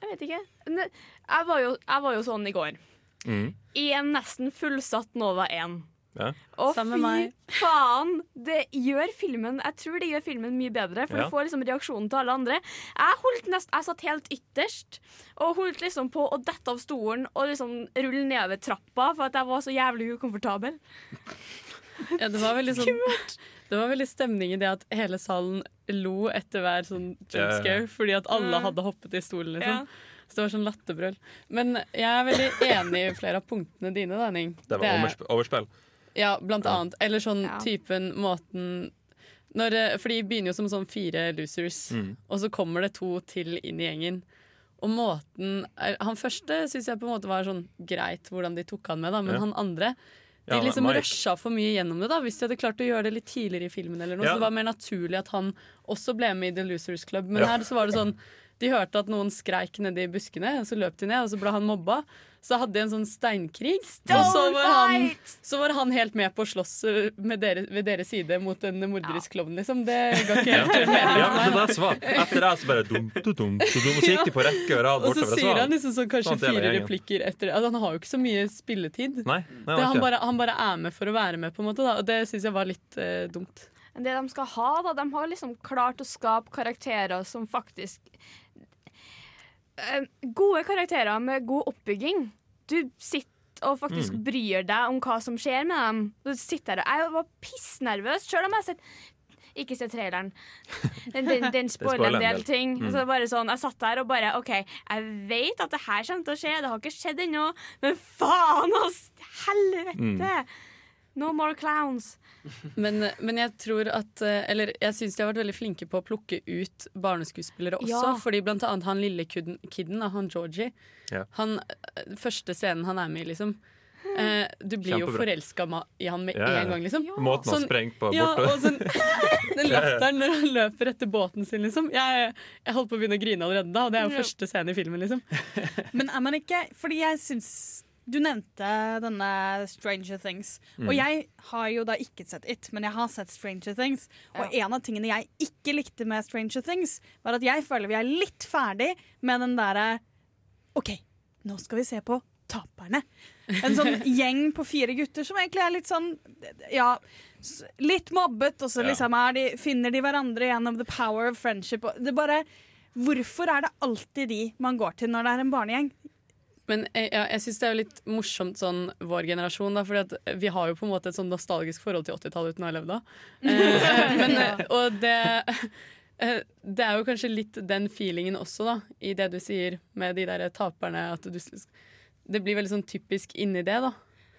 Jeg vet ikke. Jeg var jo, jeg var jo sånn i går. Mm. I en nesten fullsatt Nova 1. Ja. Og fy faen! Det gjør filmen Jeg tror det gjør filmen mye bedre, for Ja. du får liksom reaksjonen til alle andre. Jeg holdt nest, jeg satt helt ytterst og holdt liksom på å dette av stolen og liksom rulle nedover trappa for at jeg var så jævlig ukomfortabel. Ja, det var veldig sånn Det var veldig stemning i det at hele salen lo etter hver sånn Ja, ja, ja. fordi at alle hadde hoppet i stolen, Ja. Så det var sånn latterbrøl. Men jeg er veldig enig i flere av punktene dine, da. Det var er- overspill. Ja, blant Ja. annet. Eller sånn Ja. typen måten når, eh, For de begynner jo som sånn fire losers, Mm. og så kommer det to til inn i gjengen. Og måten Han første syns jeg på en måte var sånn greit hvordan de tok han med, da, men Ja. han andre de liksom Mike. rusha for mye gjennom det. da Hvis de hadde klart å gjøre det litt tidligere i filmen, eller noe Ja. så det var mer naturlig at han også ble med i The Losers Club. Men Ja. her så var det sånn de hørte at noen skreik nedi buskene, og så løp de ned, og så ble han mobba. Så hadde de en sånn steinkrig. Og så var, han, så var han helt med på å slåss med dere, ved deres side mot en morderisk klovn, liksom. Det ga ikke Ja, helt mening ja, men det svar. Etter det så bare dum, dum, dum, dum, og så gikk de på rekke og rad Og så sier han liksom sånn kanskje Sånn fire replikker etter altså, Han har jo ikke så mye spilletid. Nei, nei, det, det han, bare, han bare er med for å være med, på en måte. Da. Og det syns jeg var litt eh, dumt. Men det de skal ha, da, de har liksom klart å skape karakterer som faktisk Eh, Gode karakterer med god oppbygging. Du sitter og faktisk Mm. bryr deg om hva som skjer med dem. Du sitter der. Jeg var pissnervøs, sjøl om jeg har sett ikke se traileren. Den, den, den spoiler en del ting. Mm. Så bare sånn, jeg satt der og bare OK, jeg vet at det her kommer til å skje, det har ikke skjedd ennå, men faen, ass! Helvete! Mm. No more clowns. Men, men jeg tror at eh, Eller jeg syns de har vært veldig flinke på å plukke ut barneskuespillere også. Ja. Fordi blant annet han lille kudden, kidden, han Georgie Ja. han, eh, Første scenen han er med i, liksom. Eh, du blir jo Kjempebra. forelska i han med Ja, ja. en gang, liksom. Ja. Måten han Sånn- sprenger på Ja, borte. og sånn Den latteren når han løper etter båten sin, liksom. Jeg, jeg holdt på å begynne å grine allerede da, og det er jo Ja. første scene i filmen, liksom. Men er man ikke Fordi jeg syns Du nevnte denne Stranger Things. Mm. Og jeg har jo da ikke sett It, men jeg har sett Stranger Things. Og en av tingene jeg ikke likte med Stranger Things, var at jeg føler vi er litt ferdig med den derre OK, nå skal vi se på taperne. En sånn gjeng på fire gutter som egentlig er litt sånn Ja, litt mobbet, og så liksom er de, finner de hverandre gjennom the power of friendship. Og det bare Hvorfor er det alltid de man går til når det er en barnegjeng? Men jeg, ja, jeg syns det er jo litt morsomt sånn vår generasjon, da, fordi vi har jo på en måte et sånn nostalgisk forhold til 80-tallet uten å ha levd da. Eh, men, eh, og det eh, Det er jo kanskje litt den feelingen også, da, i det du sier med de der taperne. At du, det blir veldig sånn typisk inni det, da.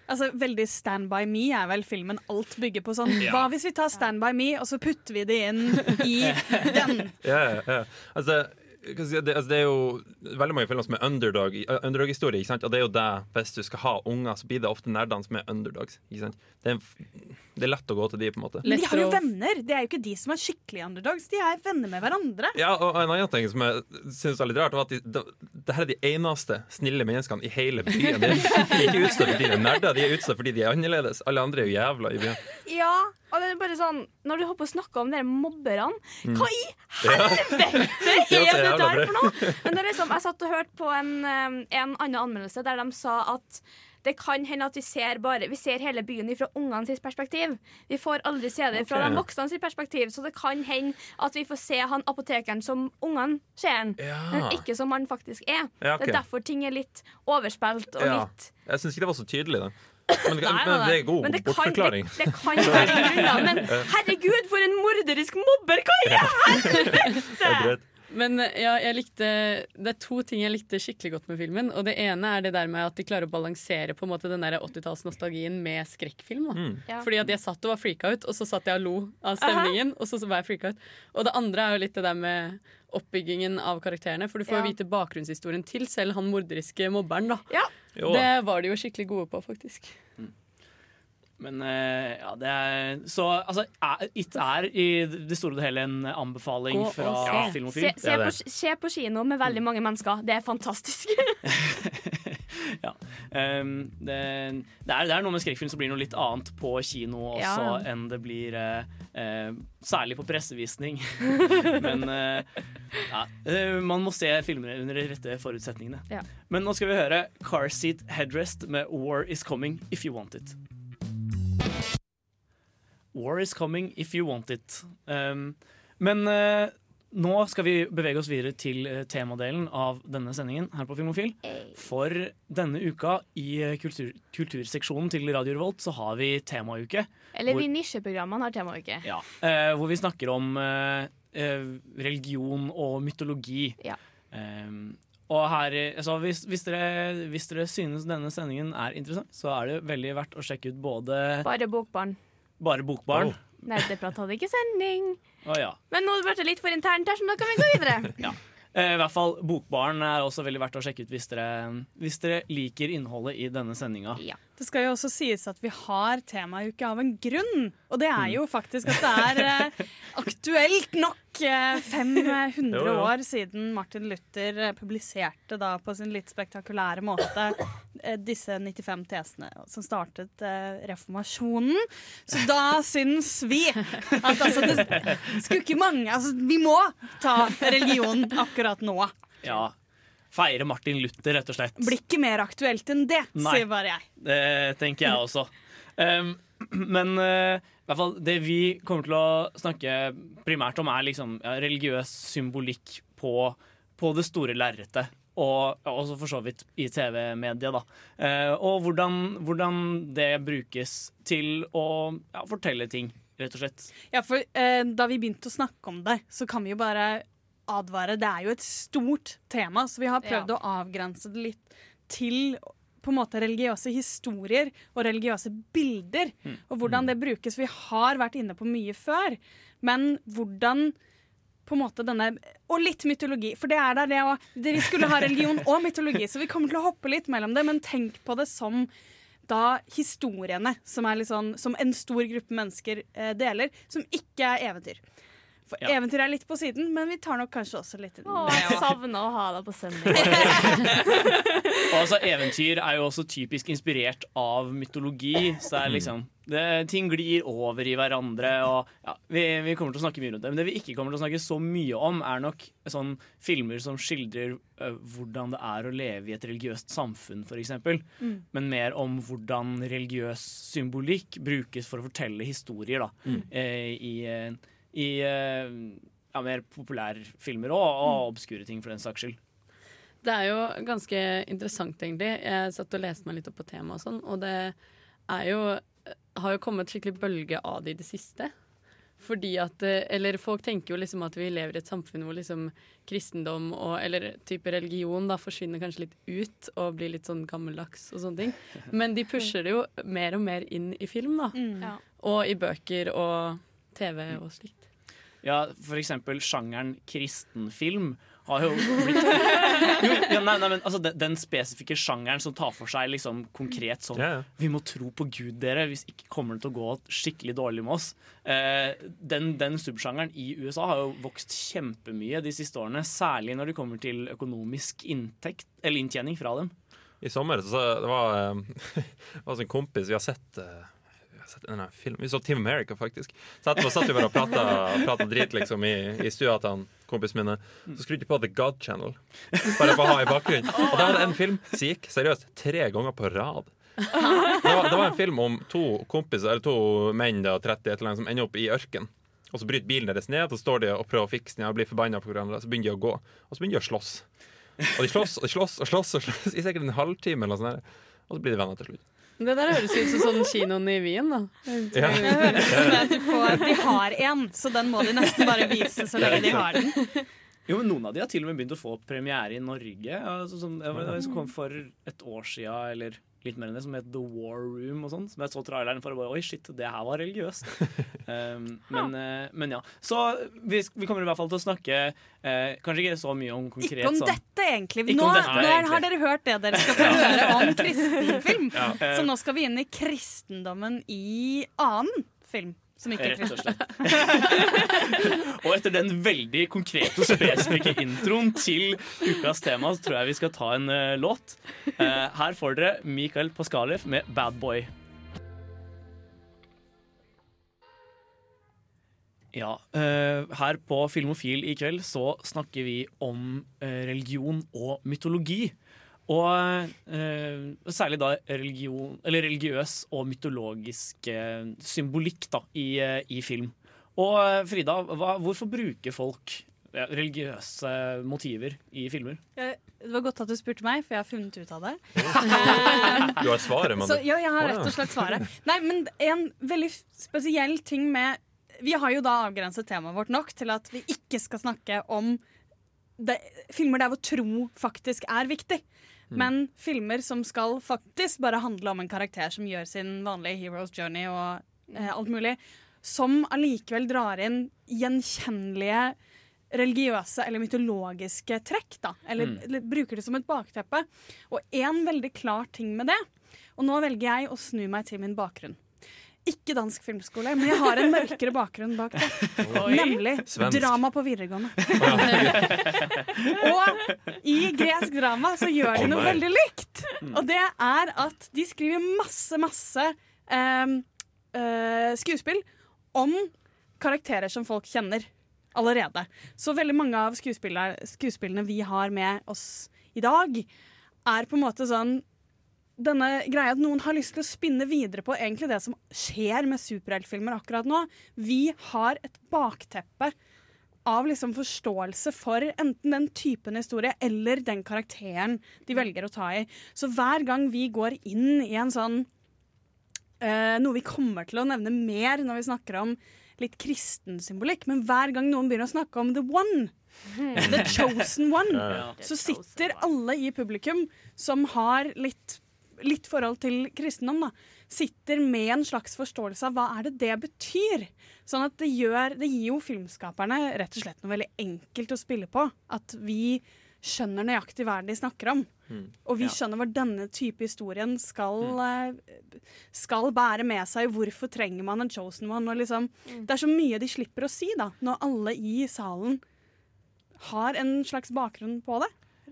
Altså, veldig Stand By Me er vel filmen alt bygger på sånn. Ja. Hva hvis vi tar Stand By Me, og så putter vi det inn i den? Ja, ja, ja. Altså, si, det, altså, det er jo veldig mange filmer som er underdog underdog-historie. ikke sant? Og det er jo det, hvis du skal ha unger, så blir det ofte nerdene som er underdogs. ikke sant? Det er, det er lett å gå til de, på en måte. Men de har jo venner. Det er jo ikke de som er skikkelig underdogs. De er venner med hverandre. Ja, og en annen ting som jeg synes er litt rart, var at de, det, det er de eneste snille menneskene i hele byen. De, de er ikke utstøtt fordi de er nerder, de er utstøtt fordi de er annerledes. Alle andre er jo jævla i byen. Ja, og det er bare sånn Når du holder på å snakke om de mobberne, Mm. hva i helvete er det der for noe? Men det er liksom, Jeg satt og hørte på en, en annen anmeldelse der de sa at det kan hende at vi ser, bare, vi ser hele byen fra ungene sitt perspektiv. Vi får aldri se det fra okay. de voksne sitt perspektiv, så det kan hende at vi får se han apotekeren som ungene ser han, Ja. men ikke som han faktisk er. Ja, okay. Det er derfor ting er litt overspilt og Ja. litt Jeg syns ikke det var så tydelig, da. Men, Nei, nei, nei, det er god men det kan- bortforklaring. Det, det kan være en grunn, da. Men herregud, for en morderisk mobber! Hva i helvete?! Men eh, ja, jeg likte Det er to ting jeg likte skikkelig godt med filmen. Og det ene er det der med at de klarer å balansere på en måte den der 80-tallsnostalgien med skrekkfilm. Da. Mm. Ja. Fordi at jeg satt og var freaka ut, og så satt jeg og lo av stemningen. Og så var jeg freaka ut. Og det andre er jo litt det der med oppbyggingen av karakterene. For du får Ja. vite bakgrunnshistorien til selv han morderiske mobberen. da Ja. Det var de jo skikkelig gode på, faktisk. Men eh, ja, det er Så altså, It er i det store og hele en anbefaling Gå og fra se. Filmofil. Se, se, på, se på kino med veldig mange mennesker. Det er fantastisk. Um, det, det, er, det er noe med skrekkfilm som blir noe litt annet på kino også Ja. enn det blir uh, eh, Særlig på pressevisning. Men uh, ja, man må se filmer under de rette forutsetningene. Ja. Men nå skal vi høre Car Seat Headrest med War Is Coming If You Want It. War is coming if you want it. Um, men uh, nå skal vi bevege oss videre til eh, temadelen av denne sendingen her på Filmofil. For denne uka i eh, kultur, kulturseksjonen til Radio Revolt så har vi temauke. Eller hvor- vi nisjeprogrammene har temauke. ja, uh, hvor vi snakker om uh, religion og mytologi. Ja. Um, og her, altså, hvis, hvis, dere, hvis dere synes denne sendingen er interessant, så er det veldig verdt å sjekke ut både Bare Bokbarn. Bare Bokbarn. Nerdeprat hadde ikke sending. Oh, ja. Men nå ble det litt for internt her, så da kan vi gå videre. ja. Eh, I hvert fall Bokbaren er også veldig verdt å sjekke ut hvis dere, hvis dere liker innholdet i denne sendinga. Det skal jo også sies at vi har temauke av en grunn. Og det Mm. er jo faktisk at det er eh, aktuelt nok eh, 500 Jo, jo. år siden Martin Luther eh, publiserte da på sin litt spektakulære måte eh, disse 95 tesene som startet eh, reformasjonen. Så da syns vi at altså det skulle ikke mange altså, Vi må ta religion akkurat nå. Ja. Feire Martin Luther, rett og slett. Blir ikke mer aktuelt enn det, Nei. sier bare jeg. Det tenker jeg også. Um, men uh, i hvert fall det vi kommer til å snakke primært om, er liksom ja, religiøs symbolikk på, på det store lerretet. Og og også for så vidt i TV-mediet. da. Uh, og hvordan, hvordan det brukes til å ja, fortelle ting, rett og slett. Ja, for uh, da vi begynte å snakke om det, så kan vi jo bare advare. Det er jo et stort tema, så vi har prøvd Ja. å avgrense det litt til på en måte religiøse historier og religiøse bilder, Mm. og hvordan det brukes. Vi har vært inne på mye før, men hvordan på en måte denne Og litt mytologi, for det er der det òg. Vi skulle ha religion og mytologi, så vi kommer til å hoppe litt mellom det, men tenk på det som da historiene som, er litt sånn, som en stor gruppe mennesker eh, deler, som ikke er eventyr. For Ja. eventyr er litt på siden, men vi tar nok kanskje også litt Åh, jeg savner å ha deg på sending. Og altså, eventyr er jo også typisk inspirert av mytologi. Så det er liksom det, Ting glir over i hverandre. Og, ja, vi, vi kommer til å snakke mye rundt det. Men det vi ikke kommer til å snakke så mye om, er nok sånn filmer som skildrer ø, hvordan det er å leve i et religiøst samfunn, f.eks. Mm. Men mer om hvordan religiøs symbolikk brukes for å fortelle historier. da Mm. eh, I, eh, i eh, ja, mer populærfilmer òg, og obskure ting, for den saks skyld. Det er jo ganske interessant, egentlig. Jeg satt og leste meg litt opp på temaet og sånn, og det er jo har jo kommet skikkelig bølge av det i det siste. Fordi at, eh, eller Folk tenker jo liksom at vi lever i et samfunn hvor liksom kristendom og, eller type religion da forsvinner kanskje litt ut og blir litt sånn gammeldags og sånne ting. Men de pusher det jo mer og mer inn i film, da. Ja. Og i bøker og TV og slikt. Ja, for eksempel sjangeren kristenfilm har jo blitt jo, ja, nei, nei, men altså, den, den spesifikke sjangeren som tar for seg liksom konkret sånn Ja, ja. Vi må tro på Gud, dere, hvis ikke kommer det til å gå skikkelig dårlig med oss. Eh, den, den subsjangeren i USA har jo vokst kjempemye de siste årene. Særlig når det kommer til økonomisk inntekt, eller inntjening fra dem. I sommer så det var eh, det var en kompis vi har sett eh, sett en film. Vi så Team America, faktisk. Så etterpå satt vi bare og prata, drit liksom i, i stua til han kompisen min. Så skrudde de på The God Channel, bare for å ha i bakgrunnen. Og da var det en film som gikk seriøst tre ganger på rad. Det var, det var en film om to kompiser, eller to menn da, 30 et eller annet, som ender opp i ørken. Og så bryter bilen deres ned, og så står de og prøver å fikse den og blir forbanna på hverandre. Så begynner de å gå, og så begynner de å slåss. Og de slåss og slåss og slåss, og slåss i sikkert en halvtime, eller noe sånt. Og så blir de venner til slutt. Det der høres ut som sånn kinoen i Wien, da. Ja. Det høres ut som at du får, de har en, så den må de nesten bare vise så lenge de har den. Jo, men Noen av de har til og med begynt å få premiere i Norge. Altså, sånn, jeg jeg kom for et år siden, eller litt mer enn det, som het The War Room. og sånn, Som jeg så traileren for og bare Oi, shit, det her var religiøst. um, men, uh, men ja. Så vi, vi kommer i hvert fall til å snakke uh, kanskje ikke så mye om konkret Ikke om sånn dette, egentlig. Nå, om dette, nå egentlig. har dere hørt det dere skal få høre om kristenfilm. Ja. Så nå skal vi inn i kristendommen i annen film. Som ikke er Rett og etter den veldig konkrete og spesifikke introen til ukas tema, så tror jeg vi skal ta en uh, låt. Uh, her får dere Mikael Paskalev med 'Bad Boy'. Ja, Uh, her på Filmofil i kveld så snakker vi om religion og mytologi. Og eh, særlig da religion, eller religiøs og mytologisk eh, symbolikk da, i, eh, i film. Og eh, Frida, hva, hvorfor bruker folk ja, religiøse motiver i filmer? Eh, Det var godt at du spurte meg, for jeg har funnet ut av det. Du har svaret, men Så, ja, jeg har rett og slett svaret. Nei, men en veldig spesiell ting med Vi har jo da avgrenset temaet vårt nok til at vi ikke skal snakke om det, filmer der hvor tro faktisk er viktig. Mm. Men filmer som skal faktisk bare handle om en karakter som gjør sin vanlige hero's journey og eh, alt mulig, som allikevel drar inn gjenkjennelige religiøse eller mytologiske trekk. da, Eller, Mm. bruker det som et bakteppe. Og én veldig klar ting med det, og nå velger jeg å snu meg til min bakgrunn. Ikke dansk filmskole, men jeg har en mørkere bakgrunn bak det. Oi. Nemlig Svensk. drama på videregående. og i gresk drama så gjør de noe oh, veldig likt. Og det er at de skriver masse, masse um, uh, skuespill om karakterer som folk kjenner allerede. Så veldig mange av skuespillene vi har med oss i dag, er på en måte sånn denne greia at noen har lyst til å spinne videre på egentlig det som skjer med superheltfilmer akkurat nå. Vi har et bakteppe av liksom forståelse for enten den typen historie eller den karakteren de velger å ta i. Så hver gang vi går inn i en sånn uh, Noe vi kommer til å nevne mer når vi snakker om litt kristen symbolikk, men hver gang noen begynner å snakke om the one, the chosen one, så sitter alle i publikum som har litt litt forhold til kristendom, da, sitter med en slags forståelse av hva er det det betyr. Sånn at det gjør Det gir jo filmskaperne rett og slett noe veldig enkelt å spille på. At vi skjønner nøyaktig hva de snakker om. Mm. Og vi Ja. skjønner hva denne type historien skal, mm. skal bære med seg. Hvorfor trenger man en chosen one? Og liksom, Det er så mye de slipper å si, da, når alle i salen har en slags bakgrunn på det.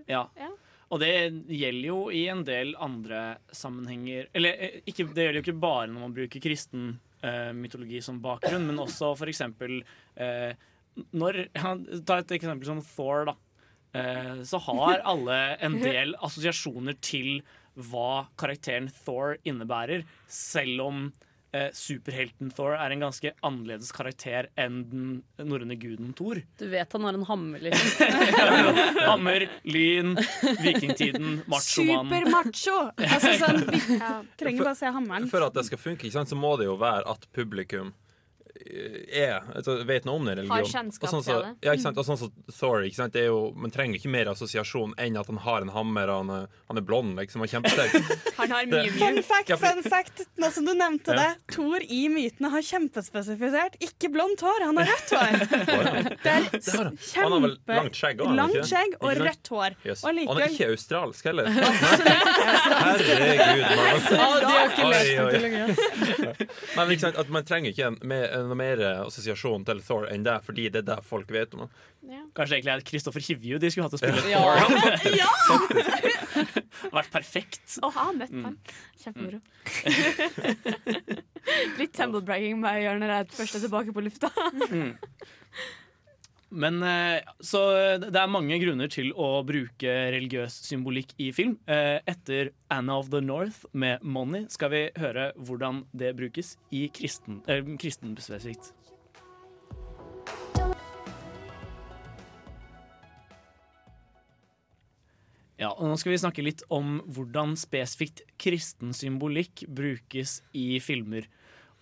Ja. Ja. Og det gjelder jo i en del andre sammenhenger Eller eh, ikke, det gjelder jo ikke bare når man bruker kristen uh, mytologi som bakgrunn, men også for eksempel uh, når ja, Ta et eksempel som Thor, da. Uh, så har alle en del assosiasjoner til hva karakteren Thor innebærer, selv om eh, superhelten Thor er en ganske annerledes karakter enn den norrøne guden Thor. Du vet han har en hammer, liksom. Hammer, lyn, vikingtiden, machomann. Supermacho! Altså, sånn, vi trenger bare å se hammeren. For at det skal funke, ikke sant, så må det jo være at publikum er, altså, vet noe om den religionen. Har kjennskap sånn til så- det. Ja, ikke sant? Og sånn som Thor, ikke sant? Det er jo, man trenger ikke mer assosiasjon enn at han har en hammer og han er, han er blond liksom, og. Han har mye Fun fact, fun fact! Nå som du nevnte Ja. det. Thor i mytene har kjempespesifisert ikke blondt hår, han har rødt hår. Det er kjempe... han. Han har vel langt skjegg også, Langt skjegg og rødt hår. Yes. Og Han er ikke australsk heller. Herregud, mann. Ah, de har ikke lest den til mytologi. Men ikke sant, at man trenger ikke en, mer, noe mer assosiasjon til Thor enn det, fordi det er det folk vet om han. Kanskje egentlig er det Kristoffer Hivju de skulle hatt å spille Ja. Thor. Ja! Vært perfekt. Å ha møtt Mm. han. Kjempemoro. Litt tumblebragging med å gjøre når jeg først er tilbake på lufta. Mm. Men eh, Så det er mange grunner til å bruke religiøs symbolikk i film. Eh, Etter Anna of the North med 'Money' skal vi høre hvordan det brukes i kristen, eh, spesifikt. Ja, og Nå skal vi snakke litt om hvordan spesifikt kristen symbolikk brukes i filmer.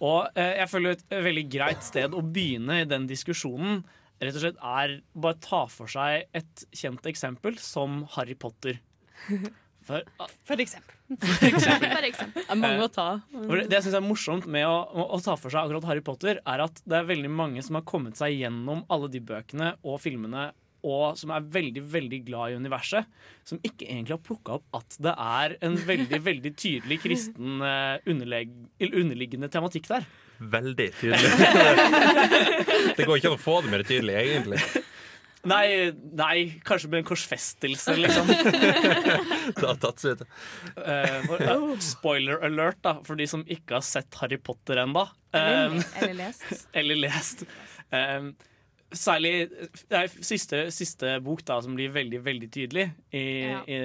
Og eh, jeg føler et veldig greit sted å begynne i den diskusjonen rett og slett er bare ta for seg et kjent eksempel som Harry Potter. For, For eksempel. For eksempel. Det er mange å ta. for det jeg synes er morsomt med å, å, ta for seg akkurat Harry Potter, er at det er veldig mange som har kommet seg gjennom alle de bøkene og filmene, og som er veldig veldig glad i universet, som ikke egentlig har plukka opp at det er en veldig veldig tydelig kristen eh, underliggende tematikk der. Veldig tydelig. det går ikke an å få det mer tydelig, egentlig. Nei, nei kanskje med en korsfestelse, liksom. Det har tatt seg ut. Uh, spoiler alert da, for de som ikke har sett Harry Potter ennå. Eller- eller lest. eller lest. Um, særlig er siste, siste bok da, som blir veldig veldig tydelig. I, Ja. i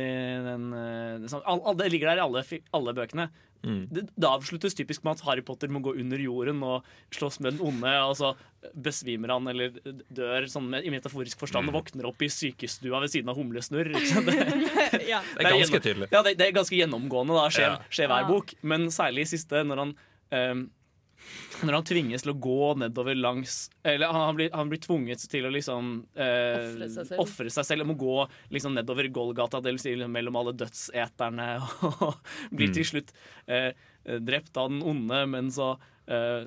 den, eh, sånn- all, all, det ligger der i alle, alle bøkene. Det, det avsluttes typisk med at Harry Potter må gå under jorden og slåss med den onde, og så besvimer han eller dør sånn med, i metaforisk forstand og våkner opp i sykestua ved siden av humlesnurr. Det, Ja. Det er ganske tydelig. Ja, det, det er ganske gjennomgående. da, Skjer, Ja. skjer hver bok. Men særlig i siste, når han ehm, når han tvinges til å gå nedover langs Eller han, han, blir, han blir tvunget til å liksom eh, Ofre seg selv. ofre seg selv. Må gå liksom nedover Golgata, det vil si mellom alle dødseterne. Og blir til slutt eh, drept av den onde, men så eh,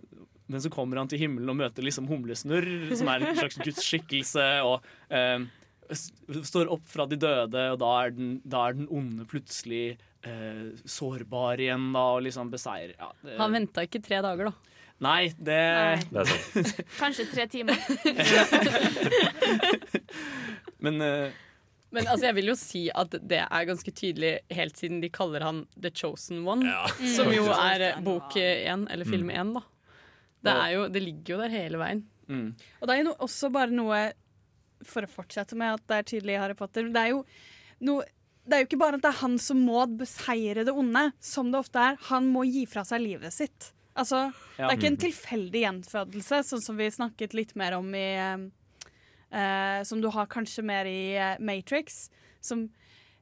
men så kommer han til himmelen og møter liksom Humlesnurr, som er en slags gudsskikkelse. Og eh, står opp fra de døde, og da er den, da er den onde plutselig eh, sårbar igjen da, og liksom beseirer ja, det- Han venta ikke tre dager, da. Nei, det Nei. Det er sant. Kanskje tre timer. Men eh, Men altså, jeg vil jo si at det er ganske tydelig helt siden de kaller han The Chosen One. Som jo er bok én, eller film én, da. Det, er jo, det ligger jo der hele veien. mm. Og det er jo no også bare noe For å fortsette med at det er tydelig i Harry Potter Det er jo noe det er jo ikke bare at det er han som må beseire det onde, som det ofte er. Han må gi fra seg livet sitt. Altså, Det er ikke en tilfeldig gjenfødelse, sånn som vi snakket litt mer om i eh, eh, Som du har kanskje mer i eh, Matrix. Som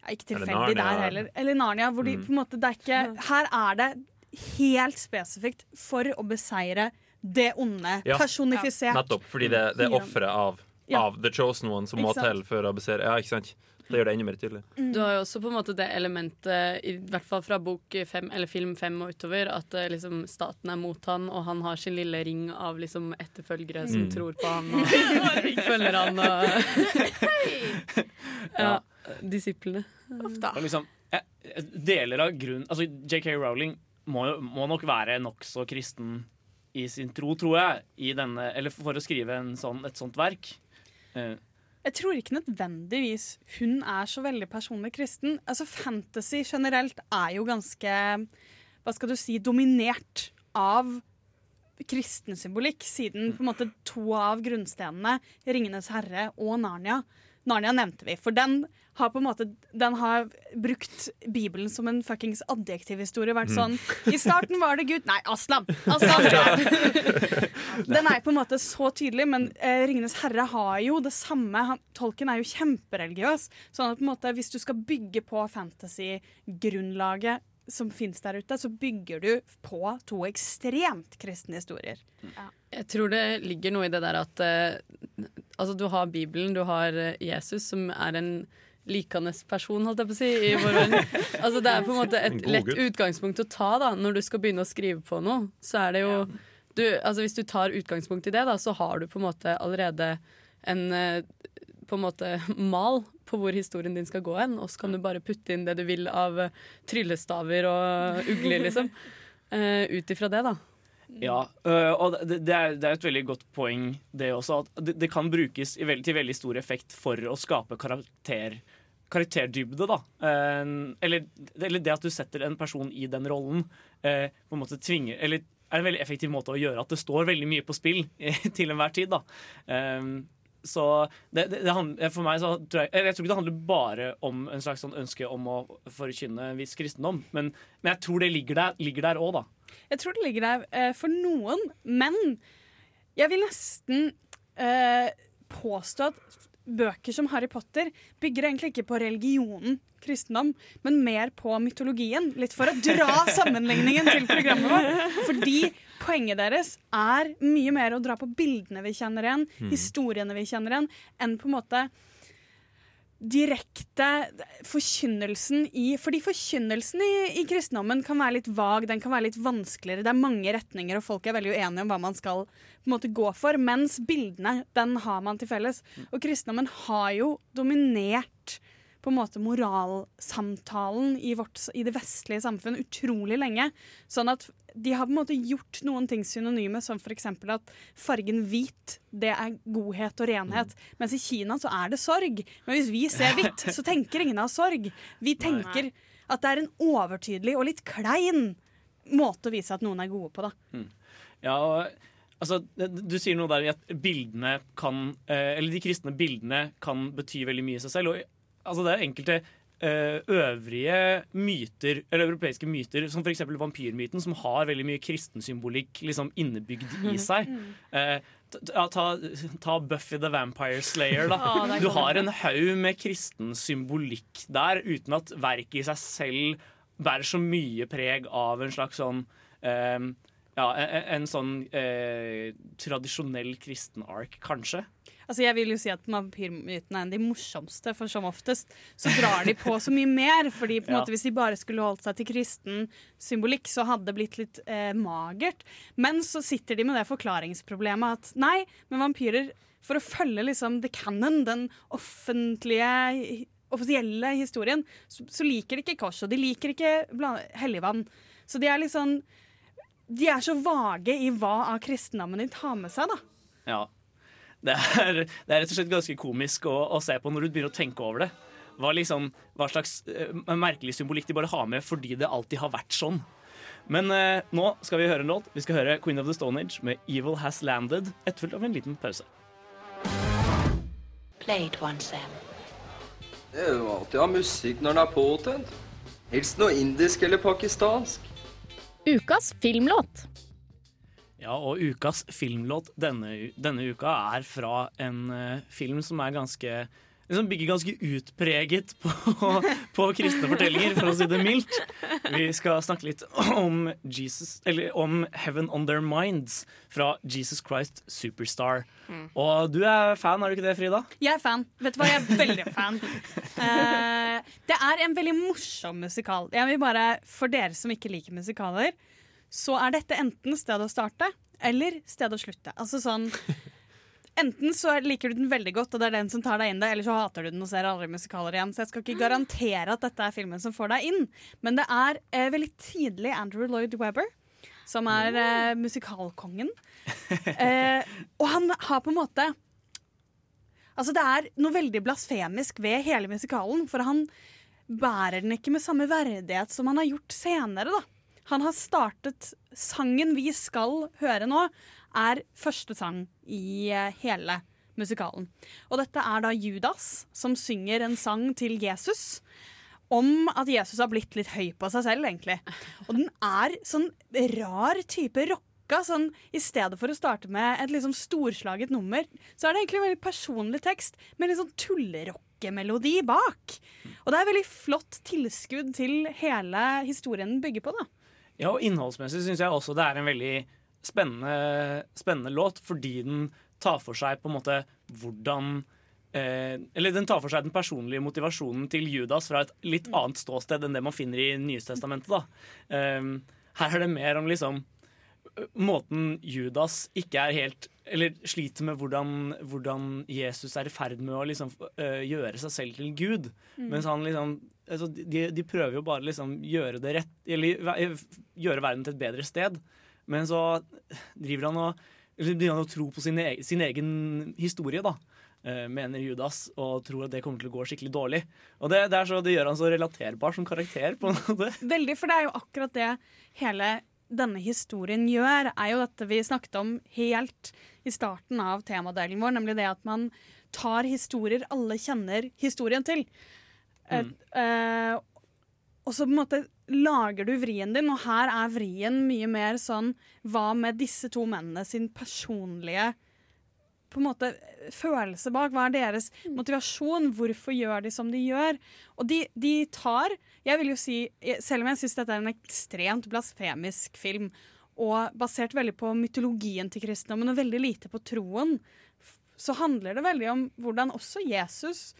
er ikke tilfeldig Narnia. der heller. Eller Narnia. Hvor de, Mm. på en måte, det er ikke, her er det helt spesifikt for å beseire det onde. Ja. Personifisert. Nettopp, fordi det, det er offeret av Ja. av The Chosen One som må til for å beseire. Ja, ikke sant? Det gjør det enda mer tydelig. Du har jo også på en måte det elementet, i hvert fall fra bok fem, eller film fem og utover, at eh, liksom, staten er mot han, og han har sin lille ring av liksom, etterfølgere som Mm. tror på han og følger han og Ja. Disiplene. Liksom, eh, eh, deler av grunnen Altså, JK Rowling må, må nok være nokså kristen i sin tro, tror jeg, i denne, eller for å skrive en sånn, et sånt verk. Eh, Jeg tror ikke nødvendigvis hun er så veldig personlig kristen. Altså Fantasy generelt er jo ganske hva skal du si, dominert av kristen symbolikk, siden på en måte to av grunnstenene, 'Ringenes herre' og 'Narnia', Narnia nevnte vi, for den har på en måte Den har brukt Bibelen som en fuckings adjektivhistorie. Vært sånn I starten var det Gud Nei, Aslan! Aslan. Den er på en måte så tydelig, men eh, 'Ringenes herre' har jo det samme. Han, tolken er jo kjempereligiøs. Sånn at på en måte, hvis du skal bygge på fantasy-grunnlaget som fins der ute, så bygger du på to ekstremt kristne historier. Jeg tror det ligger noe i det der at eh, Altså, du har Bibelen, du har eh, Jesus, som er en likende person, holdt jeg på å si, i vår verden. Altså, det er på en måte et lett utgangspunkt å ta da, når du skal begynne å skrive på noe. Så er det jo du, altså, Hvis du tar utgangspunkt i det, da, så har du på en måte allerede en eh, på en måte mal på hvor historien din skal gå hen, og så kan du bare putte inn det du vil av tryllestaver og ugler, liksom. Uh, Ut ifra det, da. Ja, øh, og det, det, er, det er et veldig godt poeng, det også. At det, det kan brukes veld, til veldig stor effekt for å skape karakter, karakterdybde, da. Eller, eller det at du setter en person i den rollen, på en måte tvinger Eller er en veldig effektiv måte å gjøre at det står veldig mye på spill til enhver tid, da. Så det, det, det for meg så tror jeg, jeg tror ikke det handler bare om en slags sånn ønske om å forkynne en viss kristendom, men, men jeg tror det ligger der òg, da. Jeg tror det ligger der eh, for noen, men jeg vil nesten eh, påstå at bøker som Harry Potter bygger egentlig ikke på religionen kristendom, men mer på mytologien. Litt for å dra sammenligningen til programmet vårt. Fordi poenget deres er mye mer å dra på bildene vi kjenner igjen, Mm. historiene vi kjenner igjen, enn på en måte direkte forkynnelsen i Fordi forkynnelsen i, i kristendommen kan være litt vag, den kan være litt vanskeligere. Det er mange retninger, og folk er veldig uenige om hva man skal på en måte gå for. Mens bildene, den har man til felles. Og kristendommen har jo dominert på en måte moralsamtalen i, vårt, i det vestlige samfunn utrolig lenge. Sånn at de har på en måte gjort noen ting synonyme, som f.eks. at fargen hvit det er godhet og renhet. Mens i Kina så er det sorg. Men hvis vi ser hvitt, så tenker ingen av sorg. Vi tenker at det er en overtydelig og litt klein måte å vise at noen er gode på. da. Ja, og, altså, du sier noe der i at bildene kan eh, Eller de kristne bildene kan bety veldig mye i seg selv. Og, altså, det er enkelte øvrige myter, eller europeiske myter, som f.eks. vampyrmyten, som har veldig mye kristensymbolikk liksom, innebygd i seg. Eh, ta, ta, ta Buffy the Vampire Slayer, da. Du har en haug med kristen symbolikk der, uten at verket i seg selv bærer så mye preg av en slags sånn eh, ja, en, en sånn eh, tradisjonell kristen ark, kanskje. Altså jeg vil jo si at Vampyrmytene er en de morsomste, for som oftest så drar de på så mye mer. fordi på en Ja. måte Hvis de bare skulle holdt seg til kristen symbolikk, så hadde det blitt litt eh, magert. Men så sitter de med det forklaringsproblemet at nei, men vampyrer For å følge liksom the canon, den offentlige, offisielle historien, så, så liker de ikke kors, og de liker ikke helligvann. Så de er litt sånn De er så vage i hva av kristendommen de tar med seg, da. Ja. Det er, det er rett og slett ganske komisk å, å se på når du begynner å tenke over det. Hva, liksom, hva slags uh, merkelig symbolikk de bare har med fordi det alltid har vært sånn. Men uh, nå skal vi høre en låt. Vi skal høre Queen of the Stone Age med 'Evil Has Landed', etterfulgt av en liten pause. Play it Sam. Det er jo alltid å ha musikk når den er påtent. Helst noe indisk eller pakistansk. Ukas filmlåt. Ja, og ukas filmlåt denne, denne uka er fra en uh, film som er ganske liksom bygger ganske utpreget på, på kristne fortellinger, for å si det mildt. Vi skal snakke litt om, Jesus, eller om Heaven On Their Minds fra Jesus Christ Superstar. Mm. Og du er fan, er du ikke det, Frida? Jeg er fan. Vet du hva, jeg er veldig fan. uh, det er en veldig morsom musikal. Jeg vil bare, For dere som ikke liker musikaler, så er dette enten stedet å starte eller stedet å slutte. Altså sånn Enten så liker du den veldig godt, og det er den som tar deg inn det, eller så hater du den og ser aldri musikaler igjen. Så jeg skal ikke garantere at dette er filmen som får deg inn. Men det er eh, veldig tidlig Andrew Lloyd Webber, som er eh, musikalkongen. Eh, og han har på en måte Altså Det er noe veldig blasfemisk ved hele musikalen, for han bærer den ikke med samme verdighet som han har gjort senere. da. Han har startet Sangen vi skal høre nå, er første sang i eh, hele musikalen. Og dette er da Judas som synger en sang til Jesus. Om at Jesus har blitt litt høy på seg selv, egentlig. Og den er sånn rar type rocka. Sånn, I stedet for å starte med et liksom storslaget nummer, så er det egentlig en veldig personlig tekst med litt sånn tullerockemelodi bak. Og det er veldig flott tilskudd til hele historien den bygger på. da. Ja, og innholdsmessig syns jeg også det er en veldig spennende, spennende låt, fordi den tar for seg på en måte hvordan eh, Eller den tar for seg den personlige motivasjonen til Judas fra et litt annet ståsted enn det man finner i Nyestestamentet. da. Eh, her er det mer om liksom måten Judas ikke er helt Eller sliter med hvordan, hvordan Jesus er i ferd med å liksom øh, gjøre seg selv til Gud. Mm. Mens han liksom altså, de, de prøver jo bare liksom gjøre det rett Eller gjøre verden til et bedre sted. Men så driver han og begynner han å tro på sin, egen, sin egen historie, da. eh, Mener Judas, og tror at det kommer til å gå skikkelig dårlig. Og det, det, så, det gjør han så relaterbar som karakter. på en måte. Veldig, for det er jo akkurat det hele denne historien gjør, er jo dette vi snakket om helt i starten av temadelen vår, nemlig det at man tar historier alle kjenner historien til. Et, eh, og så på en måte lager du vrien din, og her er vrien mye mer sånn Hva med disse to mennene sin personlige på en måte følelse bak? Hva er deres motivasjon? Hvorfor gjør de som de gjør? Og de, de tar Jeg vil jo si, selv om jeg syns dette er en ekstremt blasfemisk film, og basert veldig på mytologien til kristendommen og veldig lite på troen, så handler det veldig om hvordan også Jesus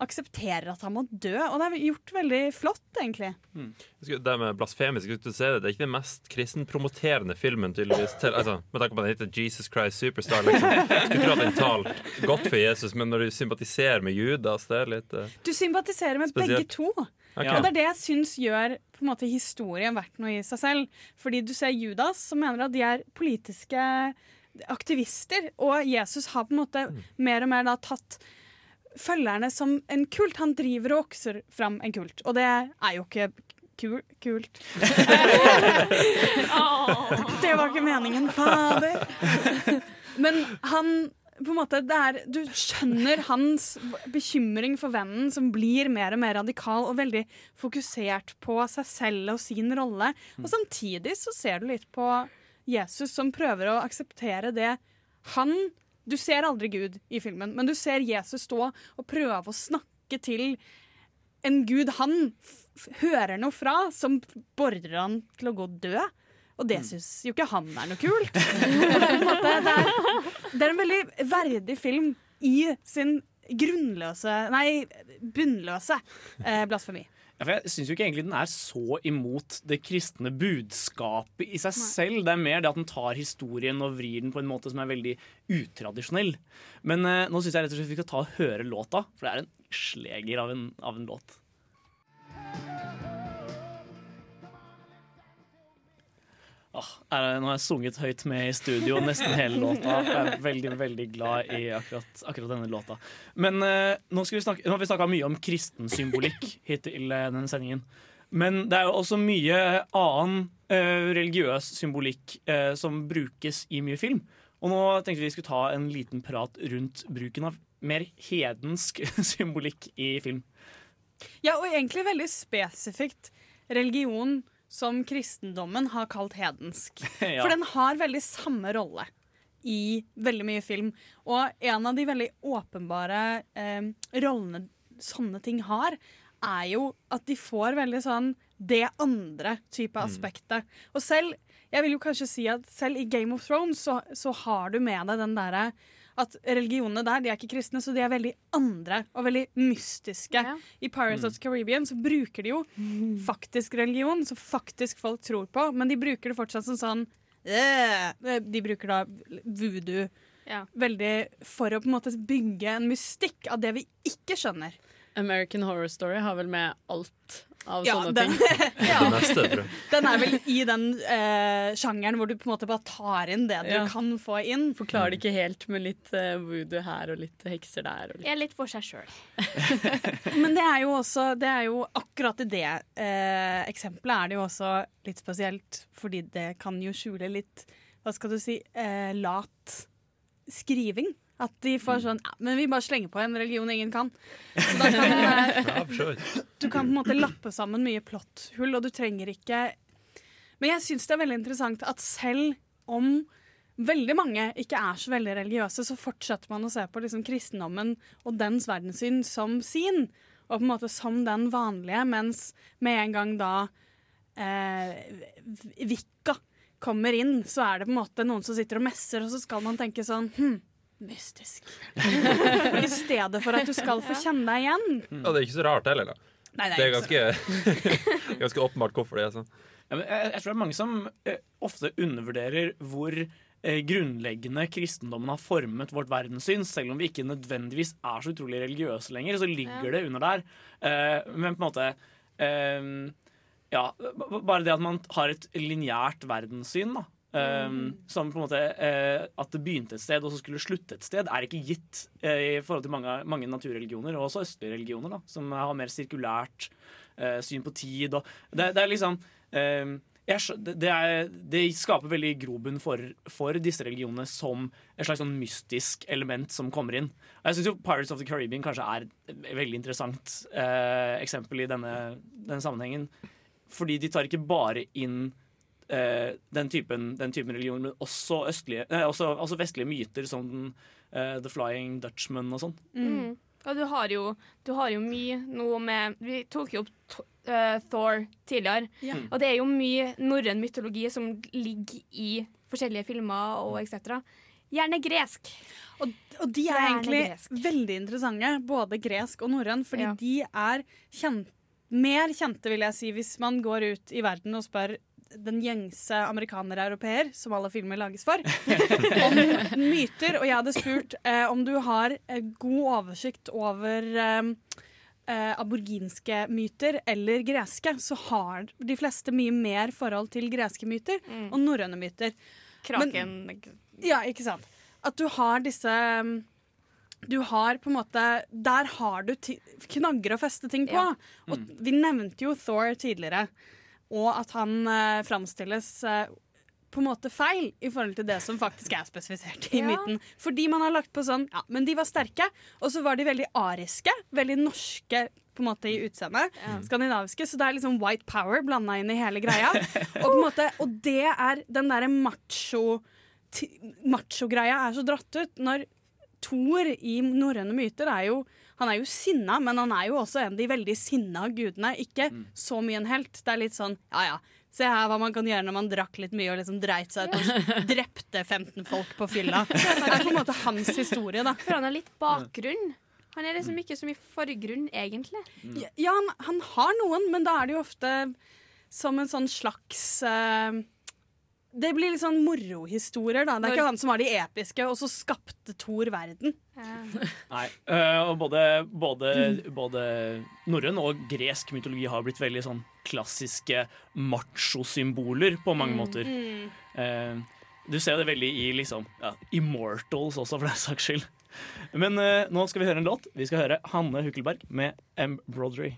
aksepterer at han må dø. Og det er gjort veldig flott, egentlig. Mm. Det med blasfemisk, det, det er ikke den mest kristenpromoterende filmen, tydeligvis. Til, altså, med tanke på at den heter Jesus Christ Superstar. Liksom. Skulle tro at den talte godt for Jesus, men når du sympatiserer med Judas, det er litt uh, Du sympatiserer med Spesielt. begge to. Okay. Og det er det jeg syns gjør på en måte, historien verdt noe i seg selv. Fordi du ser Judas, som mener at de er politiske aktivister, og Jesus har på en måte mer og mer da tatt følgerne som en kult. Han driver og okser fram en kult, og det er jo ikke kul, kult. det var ikke meningen, fader. Men han på en måte, det er, Du skjønner hans bekymring for vennen, som blir mer og mer radikal og veldig fokusert på seg selv og sin rolle. Og samtidig så ser du litt på Jesus som prøver å akseptere det han Du ser aldri Gud i filmen, men du ser Jesus stå og prøve å snakke til en gud han hører noe fra, som bordrer han til å gå død. Og det syns jo ikke han er noe kult. Det, er, det er en veldig verdig film i sin grunnløse Nei, bunnløse eh, blasfemi. For jeg syns ikke egentlig den er så imot det kristne budskapet i seg selv. Det er mer det at den tar historien og vrir den på en måte som er veldig utradisjonell. Men eh, nå syns jeg rett og slett vi skal ta og høre låta, for det er en sleger av en, av en låt. Ah, er nå har jeg sunget høyt med i studio nesten hele låta. Jeg er veldig veldig glad i akkurat, akkurat denne låta. Men eh, nå, vi snakke, nå har vi snakka mye om kristen symbolikk hittil eh, denne sendingen. Men det er jo også mye annen eh, religiøs symbolikk eh, som brukes i mye film. Og nå tenkte vi skulle ta en liten prat rundt bruken av mer hedensk symbolikk i film. Ja, og egentlig veldig spesifikt religion som kristendommen har kalt hedensk. Ja. For den har veldig samme rolle i veldig mye film. Og en av de veldig åpenbare eh, rollene sånne ting har, er jo at de får veldig sånn det andre type Mm. aspektet. Og selv, jeg vil jo kanskje si at selv i Game of Thrones så, så har du med deg den derre at religionene der de er ikke kristne, så de er veldig andre og veldig mystiske. I Pirates of the Caribbean så bruker de jo faktisk religion, som faktisk folk tror på, men de bruker det fortsatt som sånn «Øh». De bruker da voodoo veldig for å på en måte bygge en mystikk av det vi ikke skjønner. American Horror Story har vel med alt av Ja, sånne den- ting. Ja. Den er vel i den uh, sjangeren hvor du på en måte bare tar inn det du Ja. kan få inn. Forklarer det ikke helt med litt uh, voodoo her og litt hekser der. Og litt. Er litt for seg sjøl. Men det er jo også det er jo akkurat i det uh, eksempelet er det jo også litt spesielt, fordi det kan jo skjule litt Hva skal du si lat skriving. At de får sånn ja, Men vi bare slenger på en religion ingen kan. Så da kan eh, du kan på en måte lappe sammen mye plotthull, og du trenger ikke Men jeg syns det er veldig interessant at selv om veldig mange ikke er så veldig religiøse, så fortsetter man å se på liksom kristendommen og dens verdenssyn som sin, og på en måte som den vanlige, mens med en gang da eh, Vikka kommer inn, så er det på en måte noen som sitter og messer, og så skal man tenke sånn hm, mystisk. I stedet for at du skal få kjenne deg igjen. Og det er ikke så rart heller, da. Nei, det er ikke ganske, ganske åpenbart hvorfor det er sånn. Ja, men jeg, jeg tror det er mange som eh, ofte undervurderer hvor eh, grunnleggende kristendommen har formet vårt verdenssyn. Selv om vi ikke nødvendigvis er så utrolig religiøse lenger, så ligger Ja. det under der. Eh, men på en måte eh, Ja, bare det at man har et lineært verdenssyn, da. Mm. Som på en måte uh, At det begynte et sted og så skulle slutte et sted, er ikke gitt uh, i forhold til mange, mange naturreligioner, og også østlige religioner, da, som har mer sirkulært uh, syn på tid. Og det, det er liksom eh, jeg, det, er, det skaper veldig grobunn for, for disse religionene som et slags sånn mystisk element som kommer inn. Og jeg syns Pirates of the Caribbean kanskje er et veldig interessant eksempel i denne, denne sammenhengen. Fordi de tar ikke bare inn eh, den, typen, den typen religion, men også, østlige, nei, også, også vestlige myter som den, eh, The Flying Dutchman og sånn. Mm. Og du har, jo, du har jo mye noe med Vi tok jo opp eh, Thor tidligere. Ja. Og det er jo mye norrøn mytologi som ligger i forskjellige filmer og etc. Gjerne gresk. Og, og de er Gjerne egentlig gresk. veldig interessante, både gresk og norrøn, fordi Ja. de er kjent, mer kjente, vil jeg si, hvis man går ut i verden og spør den gjengse amerikaner-europeer, som alle filmer lages for, om myter. Og jeg hadde spurt eh, om du har eh, god oversikt over eh, eh, aborginske myter eller greske, så har de fleste mye mer forhold til greske myter og norrøne myter. Kraken. ja, ikke sant. At du har disse um, du har på en måte Der har du knagger å feste ting på. Ja. Og vi nevnte jo Thor tidligere, og at han uh, framstilles eh, på en måte feil i forhold til det som faktisk er spesifisert i myten. Fordi man har lagt på sånn Ja, men de var sterke, og så var de veldig ariske. Veldig norske på en måte i utseendet. Skandinaviske. Så det er liksom white power blanda inn i hele greia. Og, på en måte, og det er den derre macho ti- macho-greia er så dratt ut. Når Thor i norrøne myter er jo Han er jo sinna, men han er jo også en av de veldig sinna gudene. Ikke så mye en helt. Det er litt sånn ja ja. Se her hva man kan gjøre når man drakk litt mye og liksom dreit seg ut og drepte 15 folk på fylla. Det er på en måte hans historie, da. For han har litt bakgrunn. Han er liksom ikke så mye forgrunn, egentlig. Ja, ja han, han har noen, men da er det jo ofte som en sånn slags eh, Det blir litt sånn morohistorier, da. Det er ikke han som var de episke, og så skapte Thor verden. Nei. eh, og både, både, både norrøn og gresk mytologi har blitt veldig sånn klassiske machosymboler på mange måter. Mm. du ser det veldig i liksom ja, Immortals også, for den saks skyld. Men eh, nå skal vi høre en låt. Vi skal høre Hanne Hukkelberg med Embroidery.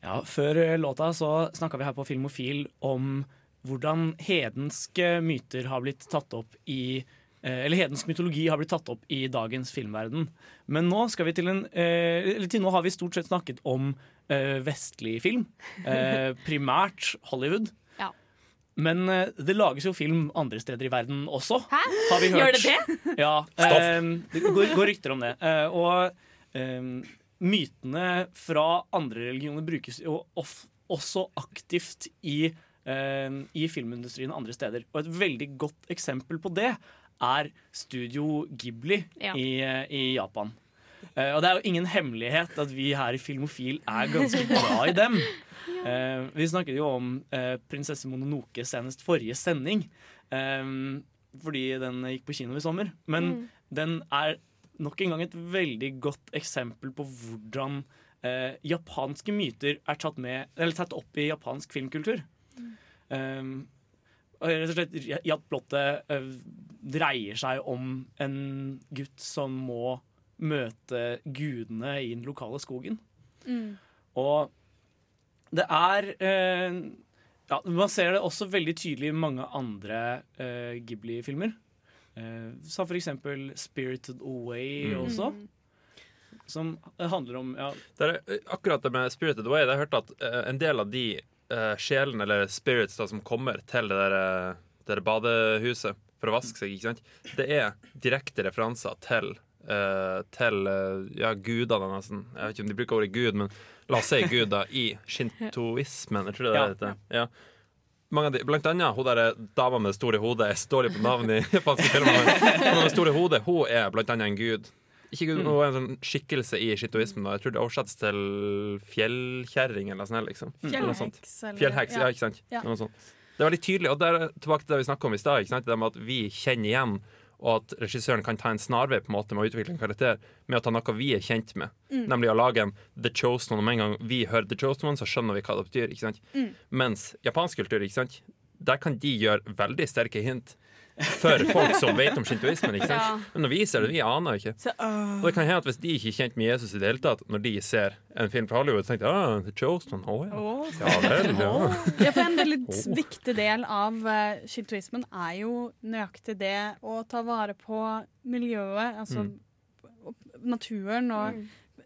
Ja, Før låta så snakka vi her på Filmofil om hvordan hedenske myter har blitt tatt opp i eh, Eller hedensk mytologi har blitt tatt opp i dagens filmverden. Men nå skal vi til en eh, Eller til nå har vi stort sett snakket om eh, vestlig film. Eh, primært Hollywood. Ja. Men det lages jo film andre steder i verden også. Hæ? Har vi hørt. Gjør det det? Ja. Stopp. det går, går rykter om det. Og mytene fra andre religioner brukes jo også aktivt i, eh, i filmindustrien andre steder. Og et veldig godt eksempel på det er Studio Ghibli Ja. i, eh, i Japan. Eh, og det er jo ingen hemmelighet at vi her i Filmofil er ganske glad i dem. Eh, vi snakket jo om eh, Prinsesse Mononoke senest forrige sending. eh, fordi den gikk på kino i sommer. Men Mm. den er nok en gang et veldig godt eksempel på hvordan eh, japanske myter er tatt, med, eller tatt opp i japansk filmkultur. Eh, og rett og slett i at plottet uh, dreier seg om en gutt som må møte gudene i den lokale skogen. Mm. Og det er uh, ja, Man ser det også veldig tydelig i mange andre uh, Ghibli-filmer. Eh, sa for eksempel 'Spirited Away' Mm. også. Som handler om ja, Det er, eh, akkurat det med Spirited Away, jeg har hørt at uh, en del av de uh, sjelene eller spirits da, som kommer til det der, eh, der badehuset for å vaske seg, ikke sant? det er direkte referanser til Uh, til uh, ja, gudene, nesten. Jeg vet ikke om de bruker ordet gud, men la oss si gud da, i shintoismen. Jeg tror det Ja. det heter. Ja. Mange av de, blant annet hun der dama med det store hodet. Jeg står litt på navnet i japanske filmer. Hun med store hodet, hun er blant annet en gud. Ikke gud, Hun er en sånn skikkelse i shintoismen. Jeg tror det oversettes til fjellkjerring eller noe sånt. Liksom. Fjellheks, Fjellheks, ja, ikke sant? Ja. Det er veldig tydelig, og det er tilbake til det vi snakket om i stad. Det med at vi kjenner igjen, og at regissøren kan ta en snarvei på en måte med å utvikle en karakter med å ta noe vi er kjent med. Mm. Nemlig å lage en The Chosen One. Med en gang vi hører The Chosen One, så skjønner vi hva det betyr. ikke sant? Mm. Mens japansk kultur, ikke sant? der kan de gjøre veldig sterke hint for folk som vet om shintoismen. ikke sant? Ja. Men når vi ser det, vi aner ikke. Så, uh... Og det kan hende at Hvis de ikke er kjent med Jesus i det hele tatt, når de ser en film fra Hollywood, så tenker de ah, The Chosen, oh, ja. Oh. ja vel, ja. Ja, for En veldig oh. viktig del av uh, shintoismen er jo nøyaktig det å ta vare på miljøet, altså Mm. naturen og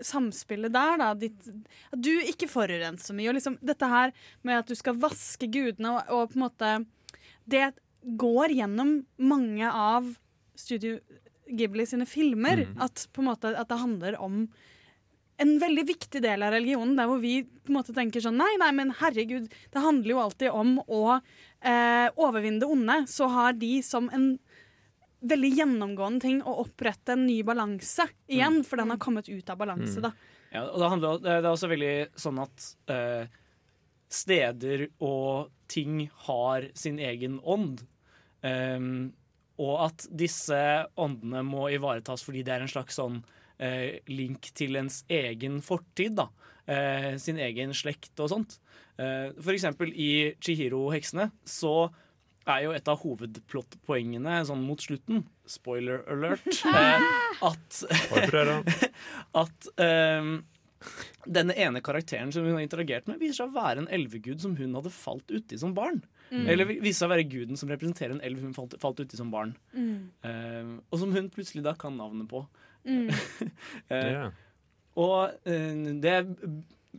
samspillet der. Da, ditt, at du ikke forurenser så mye. Og liksom dette her med at du skal vaske gudene og, og på en måte Det går gjennom mange av Studio Ghibli sine filmer. Mm. At, måte, at det handler om en veldig viktig del av religionen, der hvor vi på en måte tenker sånn Nei, nei, men herregud, det handler jo alltid om å eh, overvinne det onde. Så har de som en veldig gjennomgående ting å opprette en ny balanse igjen, for den har kommet ut av balanse, Mm. da. Ja, og det, handler, det er også veldig sånn at eh, steder og ting har sin egen ånd. Ehm, og at disse åndene må ivaretas fordi det er en slags sånn eh, link til ens egen fortid. da. Eh, sin egen slekt og sånt. Eh, for eksempel i Chihiro-heksene så er jo et av hovedplottpoengene sånn mot slutten, spoiler alert, eh, at, at ehm, denne ene karakteren som hun har interagert med, viser seg å være en elvegud som hun hadde falt uti som barn. Mm. Eller viser seg å være guden som representerer en elv hun falt, falt uti som barn. Mm. Uh, og som hun plutselig da kan navnet på. Mm. uh, yeah. Og uh, det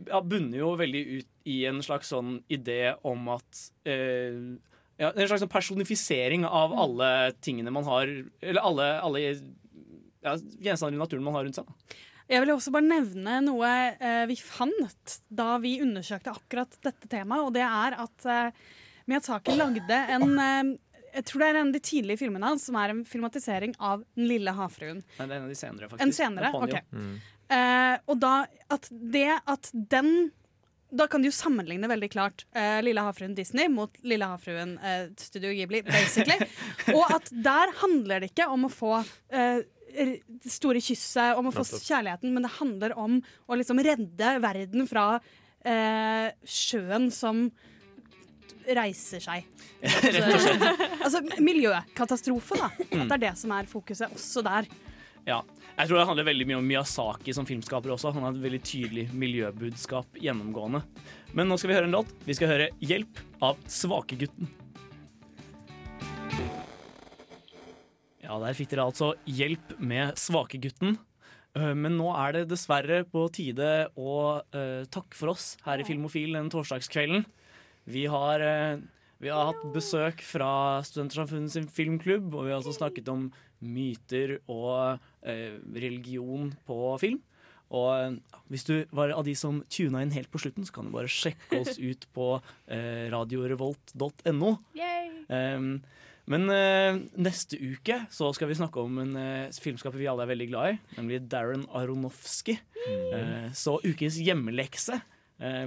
ja, bunner jo veldig ut i en slags sånn idé om at eh, ja, En slags sånn personifisering av Mm. alle tingene man har Eller alle, alle ja, gjenstander i naturen man har rundt seg. da. Jeg vil også bare nevne noe eh, vi fant da vi undersøkte akkurat dette temaet, og det er at eh, Miyazaki lagde en eh, Jeg tror det er en av de tidlige filmene hans som er en filmatisering av Den lille havfruen. Nei, det er en av de senere, faktisk. En senere? ok. Mm. Uh, Eh, og da at det at den da kan du jo sammenligne veldig klart uh, Lille havfruen Disney mot Lille havfruen uh, Studio Ghibli, basically. og at der handler det ikke om å få eh, r- store kysset, om å få kjærligheten, men det handler om å liksom redde verden fra eh, sjøen som reiser seg. Rett og slett. altså miljøkatastrofe, da. Mm. At det er det som er fokuset også der. Ja. Jeg tror det handler veldig mye om Miyazaki som filmskaper også. Han har et veldig tydelig miljøbudskap gjennomgående. Men nå skal vi høre en låt. Vi skal høre 'Hjelp' av Svakegutten. Ja, der fikk dere altså 'Hjelp' med Svakegutten. Eh, Men nå er det dessverre på tide å eh, takke for oss her i Filmofil den torsdagskvelden. Vi har, eh, vi har hatt besøk fra Studentersamfunnet sin filmklubb, og vi har også snakket om myter og eh, religion på film. Og eh, hvis du var av de som tuna inn helt på slutten, så kan du bare sjekke oss ut på eh, radiorevolt.no. Um, men eh, neste uke så skal vi snakke om en eh, filmskaper vi alle er veldig glad i, nemlig Darren Aronofsky. Eh, så ukens hjemmelekse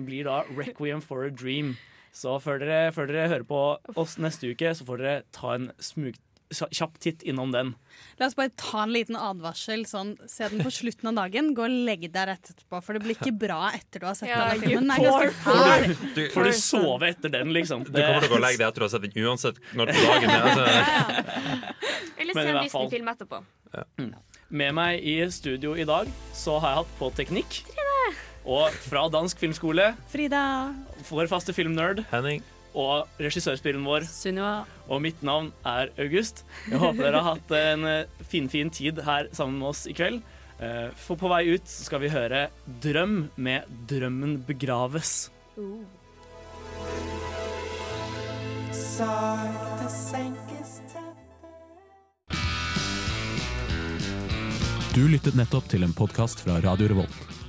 blir da 'Requiem for a Dream'. Så før dere, før dere hører på oss neste uke, så får dere ta en smug, kjapp titt innom den. La oss bare ta en liten advarsel. Sånn, se den på slutten av dagen. Gå og legg deg rett etterpå, for det blir ikke bra etter du har sett Ja, filmen. Den er ganske. Du, Får du sove etter den, liksom? du kommer til å gå og legge deg etter å ha sett den uansett når på dagen er. Altså. Eller se en Disney-film etterpå. Med meg i studio i dag så har jeg hatt på teknikk. Og fra Dansk filmskole, Frida. vår faste filmnerd. Henning. Og regissørspillen vår. Sunniva. Og mitt navn er August. Jeg håper dere har hatt en eh, finfin tid her sammen med oss i kveld. Eh, For på vei ut skal vi høre 'Drøm' med 'Drømmen begraves'. Du lyttet nettopp til en podkast fra Radio Revolt.